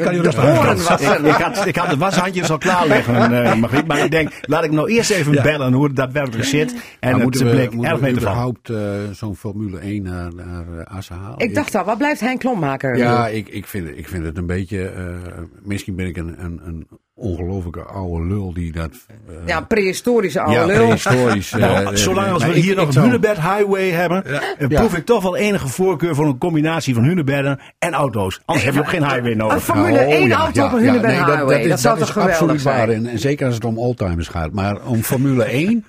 S8: kan
S1: de
S8: rustig
S1: wassen.
S9: Ik, ik, had, ik had de washandjes al klaar liggen, Margriet. Maar ik denk, laat ik nou eerst even
S8: Ja.
S9: bellen hoe het daadwerkelijk zit. En het
S5: moeten we,
S9: bleek
S5: moeten
S9: erg
S5: we
S9: mee te vallen.
S5: überhaupt eh, zo'n Formule 1 naar, naar Assen halen?
S1: Ik dacht al, wat blijft Henk Klommaker?
S5: Ja, ik, ik, vind, het- ik vind het een beetje. eh, misschien ben ik een, een, een ongelofelijke oude lul die dat. eh,
S1: Ja, een prehistorische oude
S5: ja,
S1: lul.
S5: prehistorisch. eh,
S9: Nou, zolang als we hier
S5: ik
S9: nog een Hunebed Highway hebben,
S5: Ja.
S9: proef ik toch wel enige voorkeur voor een combinatie van Hunebedden en auto's. Anders heb je ook geen highway
S1: Een
S9: nodig.
S1: Formule
S5: Oh,
S1: 1
S5: ja,
S1: auto
S5: ja,
S1: op een
S5: ja,
S1: Hunebed
S5: dat-
S1: Highway. Dat,
S5: is-
S1: zou
S5: is
S1: toch geweldig
S5: absoluut waar.
S1: zijn?
S5: En, en zeker als het om oldtimers gaat. Maar om Formule 1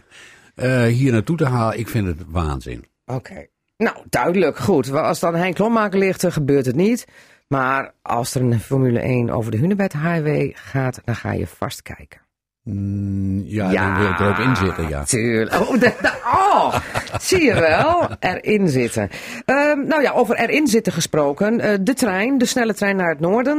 S5: eh, hier naartoe te halen, ik vind het waanzin.
S1: Oké. Nou, duidelijk. Goed. Als dan Henk Klommaker ligt, dan gebeurt het niet. Maar als er een Formule 1 over de Hunebed Highway gaat, dan ga je vast kijken.
S5: Mm, ja, dan wil ik er ook in zitten, ja.
S1: Tuurlijk. Oh, de- de- oh, zie je wel. Erin zitten. Ehm, nou ja, over erin zitten gesproken. Eh, de trein, de snelle trein naar het noorden.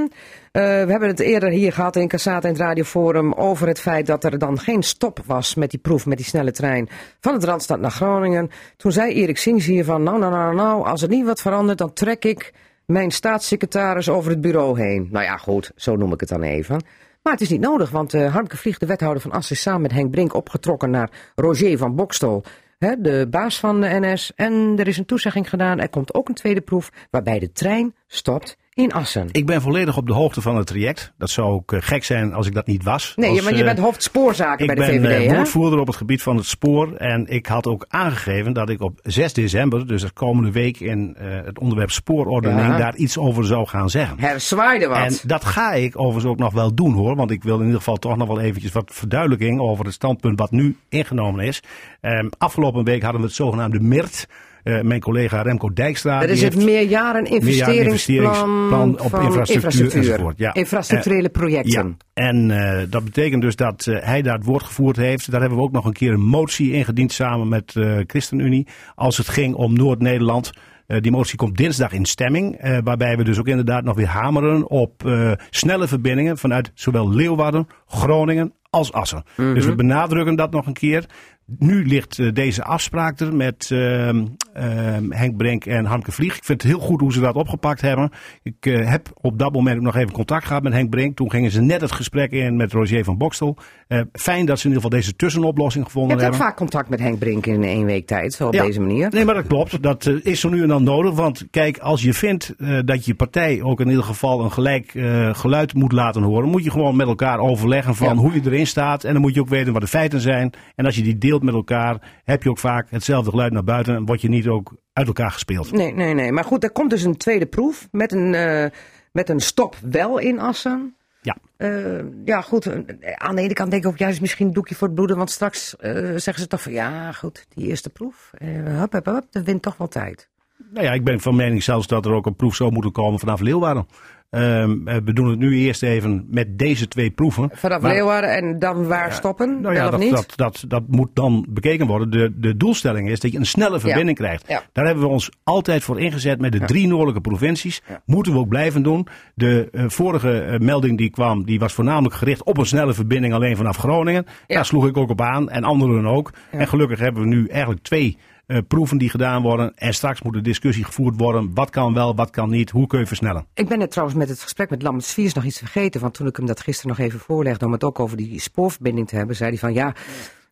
S1: Eh, we hebben het eerder hier gehad in Cassata in het radioforum over het feit dat er dan geen stop was met die proef, met die snelle trein van het Randstad naar Groningen. Toen zei Erik Sings hier van, nou, nou, nou, nou, als er niet wat verandert, dan trek ik mijn staatssecretaris over het bureau heen. Nou ja, goed, zo noem ik het dan even. Maar het is niet nodig, want eh Harmke Vlieg, de wethouder van Assen, is samen met Henk Brink opgetrokken naar Roger van Bokstol, hè, de baas van de NS. En er is een toezegging gedaan, er komt ook een tweede proef waarbij de trein stopt in Assen.
S9: Ik ben volledig op de hoogte van het traject. Dat zou ook eh, gek zijn als ik dat niet was.
S1: Nee,
S9: Als,
S1: want je
S9: eh,
S1: bent hoofdspoorzaken
S9: Ik
S1: bij de
S9: ben
S1: VVD,
S9: eh,
S1: hè?
S9: woordvoerder op het gebied van het spoor. En ik had ook aangegeven dat ik op 6 december, dus de komende week in eh, het onderwerp spoorordening,
S1: Ja.
S9: daar iets over zou gaan zeggen.
S1: Er zwaaide wat.
S9: En dat ga ik overigens ook nog wel doen hoor. Want ik wil in ieder geval toch nog wel eventjes wat verduidelijking over het standpunt wat nu ingenomen is. Ehm, afgelopen week hadden we het zogenaamde MIRT. Eh, mijn collega Remco Dijkstra.
S1: dat is het meerjaren investeringsplan
S9: investeringsplan op infrastructuur enzovoort, ja.
S1: Infrastructurele projecten.
S9: Ja, en eh, dat betekent dus dat eh, hij daar het woord gevoerd heeft. Daar hebben we ook nog een keer een motie ingediend samen met eh ChristenUnie. Als het ging om Noord-Nederland. Eh, die motie komt dinsdag in stemming. eh, waarbij we dus ook inderdaad nog weer hameren op eh, snelle verbindingen vanuit zowel Leeuwarden, Groningen als Assen. Dus we benadrukken dat nog een keer. Nu ligt eh, deze afspraak er met ehm, ehm, Henk Brink en Harmke Vlieg. Ik vind het heel goed hoe ze dat opgepakt hebben. Ik eh, heb op dat moment ook nog even contact gehad met Henk Brink. Toen gingen ze net het gesprek in met Roger van Bokstel. Eh, fijn dat ze in ieder geval deze tussenoplossing
S1: Je
S9: gevonden
S1: hebt ook
S9: hebben.
S1: vaak contact met Henk Brink in één week tijd, zo op
S9: Ja.
S1: deze manier.
S9: Nee, maar dat klopt. Dat is zo nu en dan nodig. Want kijk, als je vindt dat je partij ook in ieder geval een gelijk geluid moet laten horen, moet je gewoon met elkaar overleggen van
S1: Ja.
S9: hoe je erin staat. En dan moet je ook weten wat de feiten zijn. En als je die met elkaar, heb je ook vaak hetzelfde geluid naar buiten en word je niet ook uit elkaar gespeeld.
S1: Nee, nee, nee. Maar goed, er komt dus een tweede proef met een, eh, met een stop wel in Assen.
S9: Ja.
S1: Eh, ja, goed. eh, Aan de ene kant denk ik ook juist misschien een doekje voor het bloeden. Want straks zeggen ze toch van ja, goed, die eerste proef. eh hup, hup, hup, dat wint toch wel tijd.
S9: Nou ja, ik ben van mening zelfs dat er ook een proef zou moeten komen vanaf Leeuwarden. Ehm, eh, we doen het nu eerst even met deze twee proeven.
S1: Vanaf
S9: Maar-
S1: Leeuwarden en dan waar stoppen?
S9: Nou ja, dat,
S1: niet?
S9: dat, dat, dat moet dan bekeken worden. De, de doelstelling is dat je een snelle verbinding krijgt.
S1: Ja.
S9: Daar hebben we ons altijd voor ingezet met de drie noordelijke provincies. Moeten we ook blijven doen. De eh, vorige eh, melding die kwam, die was voornamelijk gericht op een snelle verbinding alleen vanaf Groningen.
S1: Ja.
S9: Daar sloeg ik ook op aan en anderen ook. En gelukkig hebben we nu eigenlijk twee eh, proeven die gedaan worden. En straks moet de discussie gevoerd worden. Wat kan wel, wat kan niet, hoe kun je versnellen.
S1: Ik ben net trouwens met het gesprek met Lambert Sviers nog iets vergeten. Want toen ik hem dat gisteren nog even voorlegde om het ook over die spoorverbinding te hebben, zei hij van ja.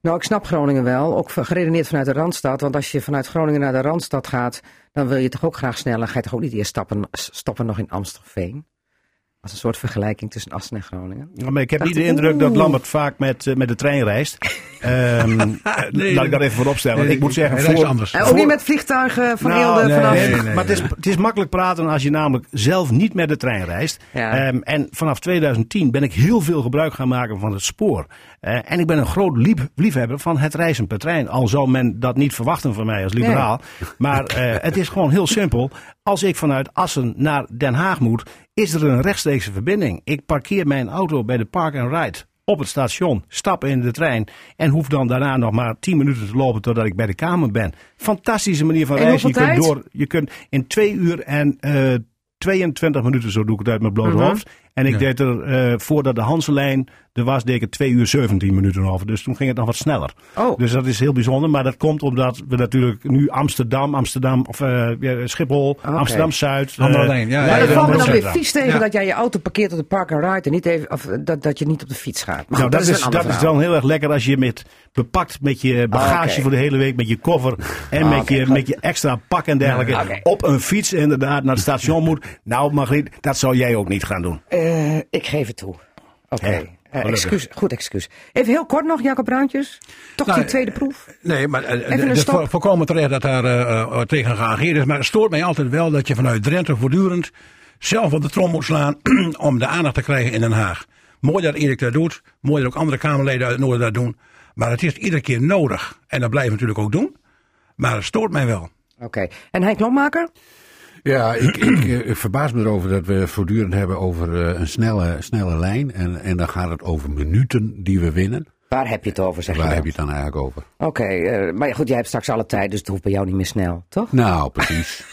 S1: Nou, ik snap Groningen wel, ook geredeneerd vanuit de Randstad. Want als je vanuit Groningen naar de Randstad gaat, dan wil je toch ook graag sneller. Ga je toch ook niet eerst stappen, stoppen nog in Amstelveen? Als een soort vergelijking tussen Assen en Groningen.
S9: Ja, maar ik heb
S1: Dacht
S9: niet de indruk dat. Lambert vaak met, eh, met de trein reist. Ehm, laat ik dat even voorop stellen.
S8: Nee,
S9: ik moet zeggen,
S8: reist
S9: voor,
S8: anders.
S1: En ook niet met vliegtuigen van
S9: Nou,
S1: Eelde
S9: nee,
S1: vanaf...
S9: nee,
S8: nee, nee.
S9: maar het is, het is makkelijk praten als je namelijk zelf niet met de trein reist.
S1: Ja.
S9: Ehm, en vanaf 2010 ben ik heel veel gebruik gaan maken van het spoor. Eh, en ik ben een groot lief, liefhebber van het reizen per trein. Al zou men dat niet verwachten van mij als liberaal. Maar eh, het is gewoon heel simpel. Als ik vanuit Assen naar Den Haag moet, is er een rechtstreekse verbinding. Ik parkeer mijn auto bij de Park and Ride op het station, stap in de trein en hoef dan daarna nog maar 10 minuten te lopen totdat ik bij de Kamer ben. Fantastische manier van reizen. Je kunt door, je kunt in 2 uur en eh 22 minuten, zo doe ik het uit mijn blote
S1: Mhm.
S9: hoofd. En ik
S8: Ja.
S9: deed er eh, voordat de Hanselijn er was, deed ik er 2 uur 17 minuten over. Dus toen ging het nog wat sneller.
S1: Oh.
S9: Dus dat is heel bijzonder. Maar dat komt omdat we natuurlijk nu Amsterdam, Amsterdam of eh, ja, Schiphol, Amsterdam Zuid.
S8: Andere lijn, ja, ja,
S1: Maar dat valt me dan weer vies tegen
S8: Ja.
S1: dat jij je auto parkeert op de park and ride en niet even, of, dat, dat je niet op de fiets gaat. Maar
S9: Nou,
S1: goed,
S9: dat,
S1: een
S9: is, dat is dan heel erg lekker als je met bepakt met je bagage voor de hele week, met je koffer en
S1: Ah,
S9: met, je, met je extra pak en dergelijke. Op een fiets inderdaad naar het station moet. Nou, Margriet, dat zou jij ook niet gaan doen.
S1: Eh, ik geef het toe. Oké.
S9: Ja,
S1: Eh, excuus, goed excuus. Even heel kort nog, Jacob Bruintjes. Toch
S8: Nou,
S1: die tweede proef?
S8: Nee, maar eh,
S1: Even een
S8: het is
S1: stop.
S8: voor- volkomen terecht dat daar tegen geageerd is. Maar het stoort mij altijd wel dat je vanuit Drenthe voortdurend zelf op de trom moet slaan om de aandacht te krijgen in Den Haag. Mooi dat Erik dat doet. Mooi dat ook andere Kamerleden uit het Noorden dat doen. Maar het is iedere keer nodig. En dat blijven we natuurlijk ook doen. Maar het stoort mij wel.
S1: Oké. En Henk Lommaker?
S5: Ja, ik, ik, eh, ik verbaas me erover dat we voortdurend hebben over eh, een snelle, snelle lijn. En, en dan gaat het over minuten die we winnen.
S1: Waar heb je het over, zeg
S5: Waar
S1: je
S5: heb je het dan eigenlijk over?
S1: Oké, eh, maar goed, jij hebt straks alle tijd, dus het hoeft bij jou niet meer snel, toch?
S5: Nou, precies.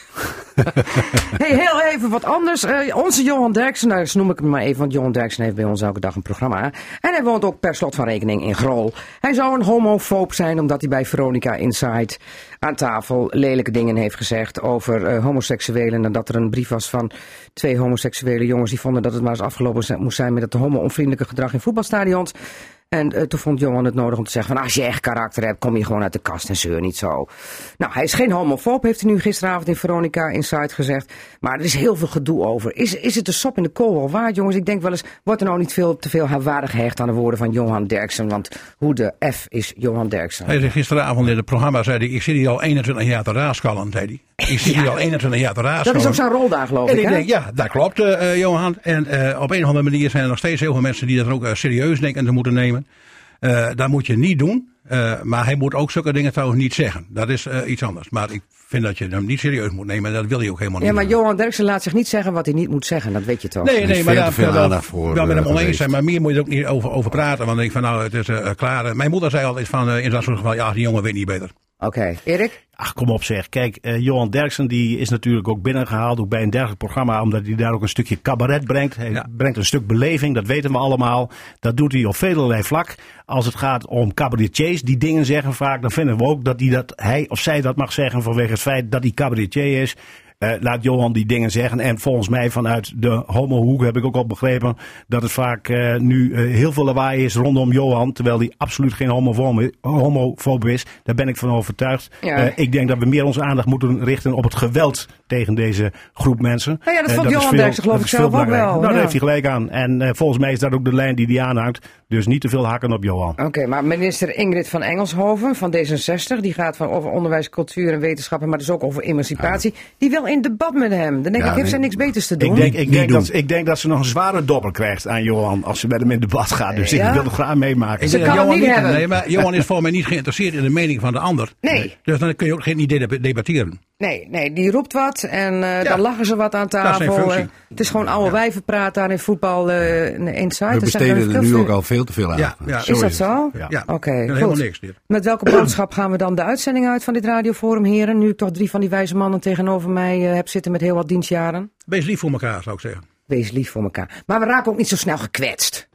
S1: Hey, heel even wat anders. Eh, onze Johan Derksen, nou, dus noem ik hem maar even, want Johan Derksen heeft bij ons elke dag een programma. En hij woont ook per slot van rekening in Grol. Hij zou een homofoob zijn omdat hij bij Veronica Inside aan tafel lelijke dingen heeft gezegd over eh, homoseksuelen. En dat er een brief was van twee homoseksuele jongens die vonden dat het maar eens afgelopen moest zijn met het homo-onvriendelijke gedrag in voetbalstadions. En eh, toen vond Johan het nodig om te zeggen van als je echt karakter hebt, kom je gewoon uit de kast en zeur niet zo. Nou, hij is geen homofoob, heeft hij nu gisteravond in Veronica Inside gezegd. Maar er is heel veel gedoe over. Is, is het de sop in de kool al waard, jongens? Ik denk wel eens, wordt er nou niet veel te veel waarde gehecht aan de woorden van Johan Derksen? Want hoe de F is Johan Derksen?
S8: Hij zei gisteravond in het programma, zei hij, ik zit hier al 21 jaar te raaskallen, zei hij. Ik zit hier al 21 jaar te
S1: Dat
S8: raaskallen.
S1: is ook zijn rol daar, geloof
S8: En
S1: ik,
S8: denk, ja, dat klopt, eh, eh, Johan. En op een of andere manier zijn er nog steeds heel veel mensen die dat ook serieus denken te moeten nemen. Eh dat moet je niet doen. Eh, maar hij moet ook zulke dingen trouwens niet zeggen. Dat is eh, iets anders. Maar ik vind dat je hem niet serieus moet nemen. En dat wil hij ook helemaal
S1: Ja,
S8: niet.
S1: maar
S8: doen.
S1: Johan Derksen laat zich niet zeggen wat hij niet moet zeggen. Dat weet je toch?
S8: Nee, nee, maar daar
S5: veel
S8: wel,
S5: aandacht voor,
S8: wel met hem oneens zijn. Maar meer moet je er ook niet over, over praten. Want ik denk van nou, het is eh, klaar. Mijn moeder zei altijd van, eh, in dat soort geval, ja, die jongen weet niet beter.
S1: Oké, Erik?
S9: Ach, kom op zeg. Kijk, eh, Johan Derksen die is natuurlijk ook binnengehaald, ook bij een dergelijk programma, omdat hij daar ook een stukje cabaret brengt. Hij
S8: Ja.
S9: brengt een stuk beleving, dat weten we allemaal. Dat doet hij op velerlei vlak. Als het gaat om cabaretiers, die dingen zeggen vaak, dan vinden we ook dat, die dat hij of zij dat mag zeggen vanwege het feit dat hij cabaretier is. Eh, laat Johan die dingen zeggen. En volgens mij vanuit de homohoek heb ik ook al begrepen dat het vaak eh, nu eh, heel veel lawaai is rondom Johan. Terwijl hij absoluut geen homofoob is. Daar ben ik van overtuigd.
S1: Ja.
S9: Ik denk dat we meer onze aandacht moeten richten op het geweld tegen deze groep mensen.
S1: Nou ja, dat
S9: Eh,
S1: vond
S9: is
S1: Johan
S9: veel-
S1: Derksen geloof
S9: dat
S1: ik
S9: is
S1: zelf
S9: veel
S1: ook wel,
S9: Nou, daar
S1: ja.
S9: heeft hij gelijk aan. En eh, volgens mij is dat ook de lijn die hij aanhangt. Dus niet te veel hakken op Johan.
S1: Oké, maar minister Ingrid van Engelshoven van D66, die gaat van over onderwijs, cultuur en wetenschappen, maar dus ook over emancipatie, die wil in debat met hem. Dan denk
S5: Ja,
S1: ik, heeft
S5: nee.
S1: zij niks beters te doen?
S9: Ik denk, ik, denk
S5: doen.
S9: dat, ik denk dat ze nog een zware dobber krijgt aan Johan als ze met hem in debat gaat. Dus
S1: Ja?
S9: ik wil het graag meemaken.
S1: Ze
S8: Ja,
S1: kan het
S8: Johan
S1: niet hebben.
S8: Nee, maar Johan is voor mij niet geïnteresseerd in de mening van de ander.
S1: Nee.
S8: Dus dan kun je ook geen idee debatteren.
S1: Nee, nee, die roept wat en eh, dan lachen ze wat aan tafel. Eh, het is gewoon oude wijvenpraat daar in voetbal eh inside.
S5: We
S1: Er
S5: besteden er nu
S1: veel-
S5: ook al veel te veel aan.
S8: Ja, ja.
S1: Is dat zo?
S9: Ja.
S8: Ja,
S1: Oké,
S8: helemaal niks dit.
S1: Met welke boodschap gaan we dan de uitzending uit van dit radioforum, heren? Nu ik toch drie van die wijze mannen tegenover mij heb zitten met heel wat dienstjaren.
S8: Wees lief voor elkaar, zou ik zeggen.
S1: Wees lief voor elkaar. Maar we raken ook niet zo snel gekwetst.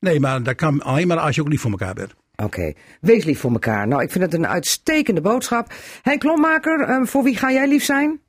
S8: Nee, maar dat kan alleen maar als je ook lief voor elkaar bent.
S1: Oké, wees lief voor elkaar. Nou, ik vind het een uitstekende boodschap. Henk Klommaker, eh, voor wie ga jij lief zijn?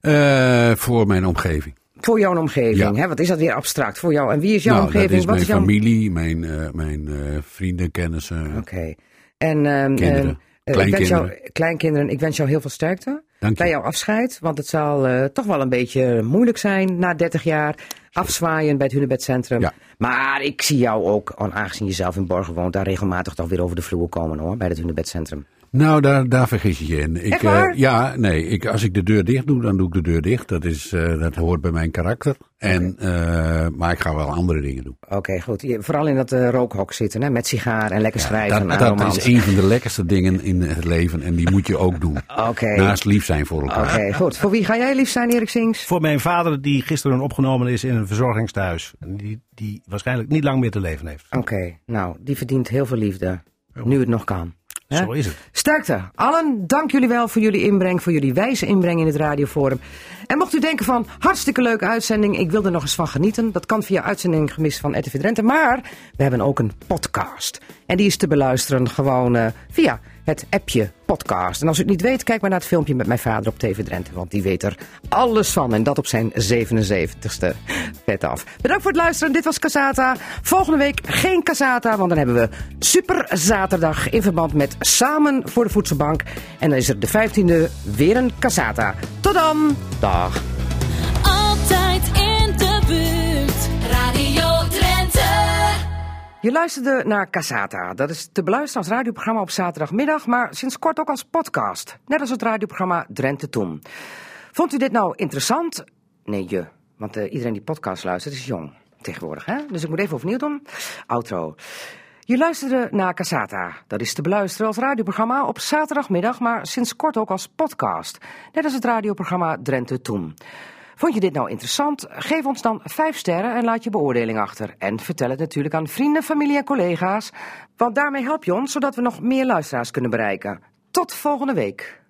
S5: Eh, voor mijn omgeving.
S1: Voor jouw omgeving,
S5: Ja.
S1: hè? Wat is dat weer abstract voor jou? En wie is jouw
S5: nou,
S1: omgeving?
S5: dat is
S1: Wat
S5: mijn
S1: is jouw...
S5: familie, mijn, eh, mijn eh, vrienden, kennissen.
S1: Oké. En ehm,
S5: Kinderen.
S1: ehm, eh, ik wens jou,
S5: Kleinkinderen.
S1: kleinkinderen, ik wens jou heel veel sterkte bij jouw afscheid. Want het zal toch wel een beetje moeilijk zijn na 30 jaar afzwaaien bij het Hunebedcentrum.
S5: Ja.
S1: Maar ik zie jou ook, aangezien je zelf in Borgen woont, daar regelmatig toch weer over de vloer komen hoor, bij het Hunebedcentrum.
S5: Nou, daar, daar vergis je je in. Ik,
S1: Echt waar?
S5: eh, ja, nee. Ik, als ik de deur dicht doe, dan doe ik de deur dicht. Dat, is, eh, dat hoort bij mijn karakter. En, eh, maar ik ga wel andere dingen doen.
S1: Oké, goed. Je- vooral in dat rookhok zitten, hè, met sigaar en lekker schrijven.
S5: dat
S1: en
S5: dat is een van de lekkerste dingen in het leven. En die moet je ook doen.
S1: Oké.
S5: Naast lief zijn voor elkaar.
S1: Oké, goed. Voor wie ga jij lief zijn, Erik Sings?
S9: Voor mijn vader, die gisteren opgenomen is in een verzorgingstehuis. Die, die waarschijnlijk niet lang meer te leven heeft.
S1: Oké, nou, die verdient heel veel liefde. Nu het nog kan. Hè?
S9: Zo is het.
S1: Sterkte. Allen, dank jullie wel voor jullie inbreng, voor jullie wijze inbreng in het radioforum. En mocht u denken van, hartstikke leuke uitzending, ik wil er nog eens van genieten. Dat kan via uitzending gemist van RTV Drenthe. Maar we hebben ook een podcast. En die is te beluisteren gewoon eh, via het appje podcast. En als u het niet weet, kijk maar naar het filmpje met mijn vader op TV Drenthe. Want die weet er alles van. En dat op zijn 77ste. Vet af. Bedankt voor het luisteren. Dit was Casata. Volgende week geen Casata. Want dan hebben we Super Zaterdag in verband met Samen voor de Voedselbank. En dan is er de 15e weer een Casata. Tot dan. Dag. Je luisterde naar Casata. Dat is te beluisteren als radioprogramma op zaterdagmiddag, maar sinds kort ook als podcast. Net als het radioprogramma Drenthe Toen. Vond u dit nou interessant? Nee, je. Want eh, iedereen die podcast luistert is jong tegenwoordig, hè? Dus ik moet even opnieuw doen. Outro. Je luisterde naar Casata. Dat is te beluisteren als radioprogramma op zaterdagmiddag, maar sinds kort ook als podcast. Net als het radioprogramma Drenthe Toen. Vond je dit nou interessant? Geef ons dan 5 sterren en laat je beoordeling achter. En vertel het natuurlijk aan vrienden, familie en collega's. Want daarmee help je ons zodat we nog meer luisteraars kunnen bereiken. Tot volgende week.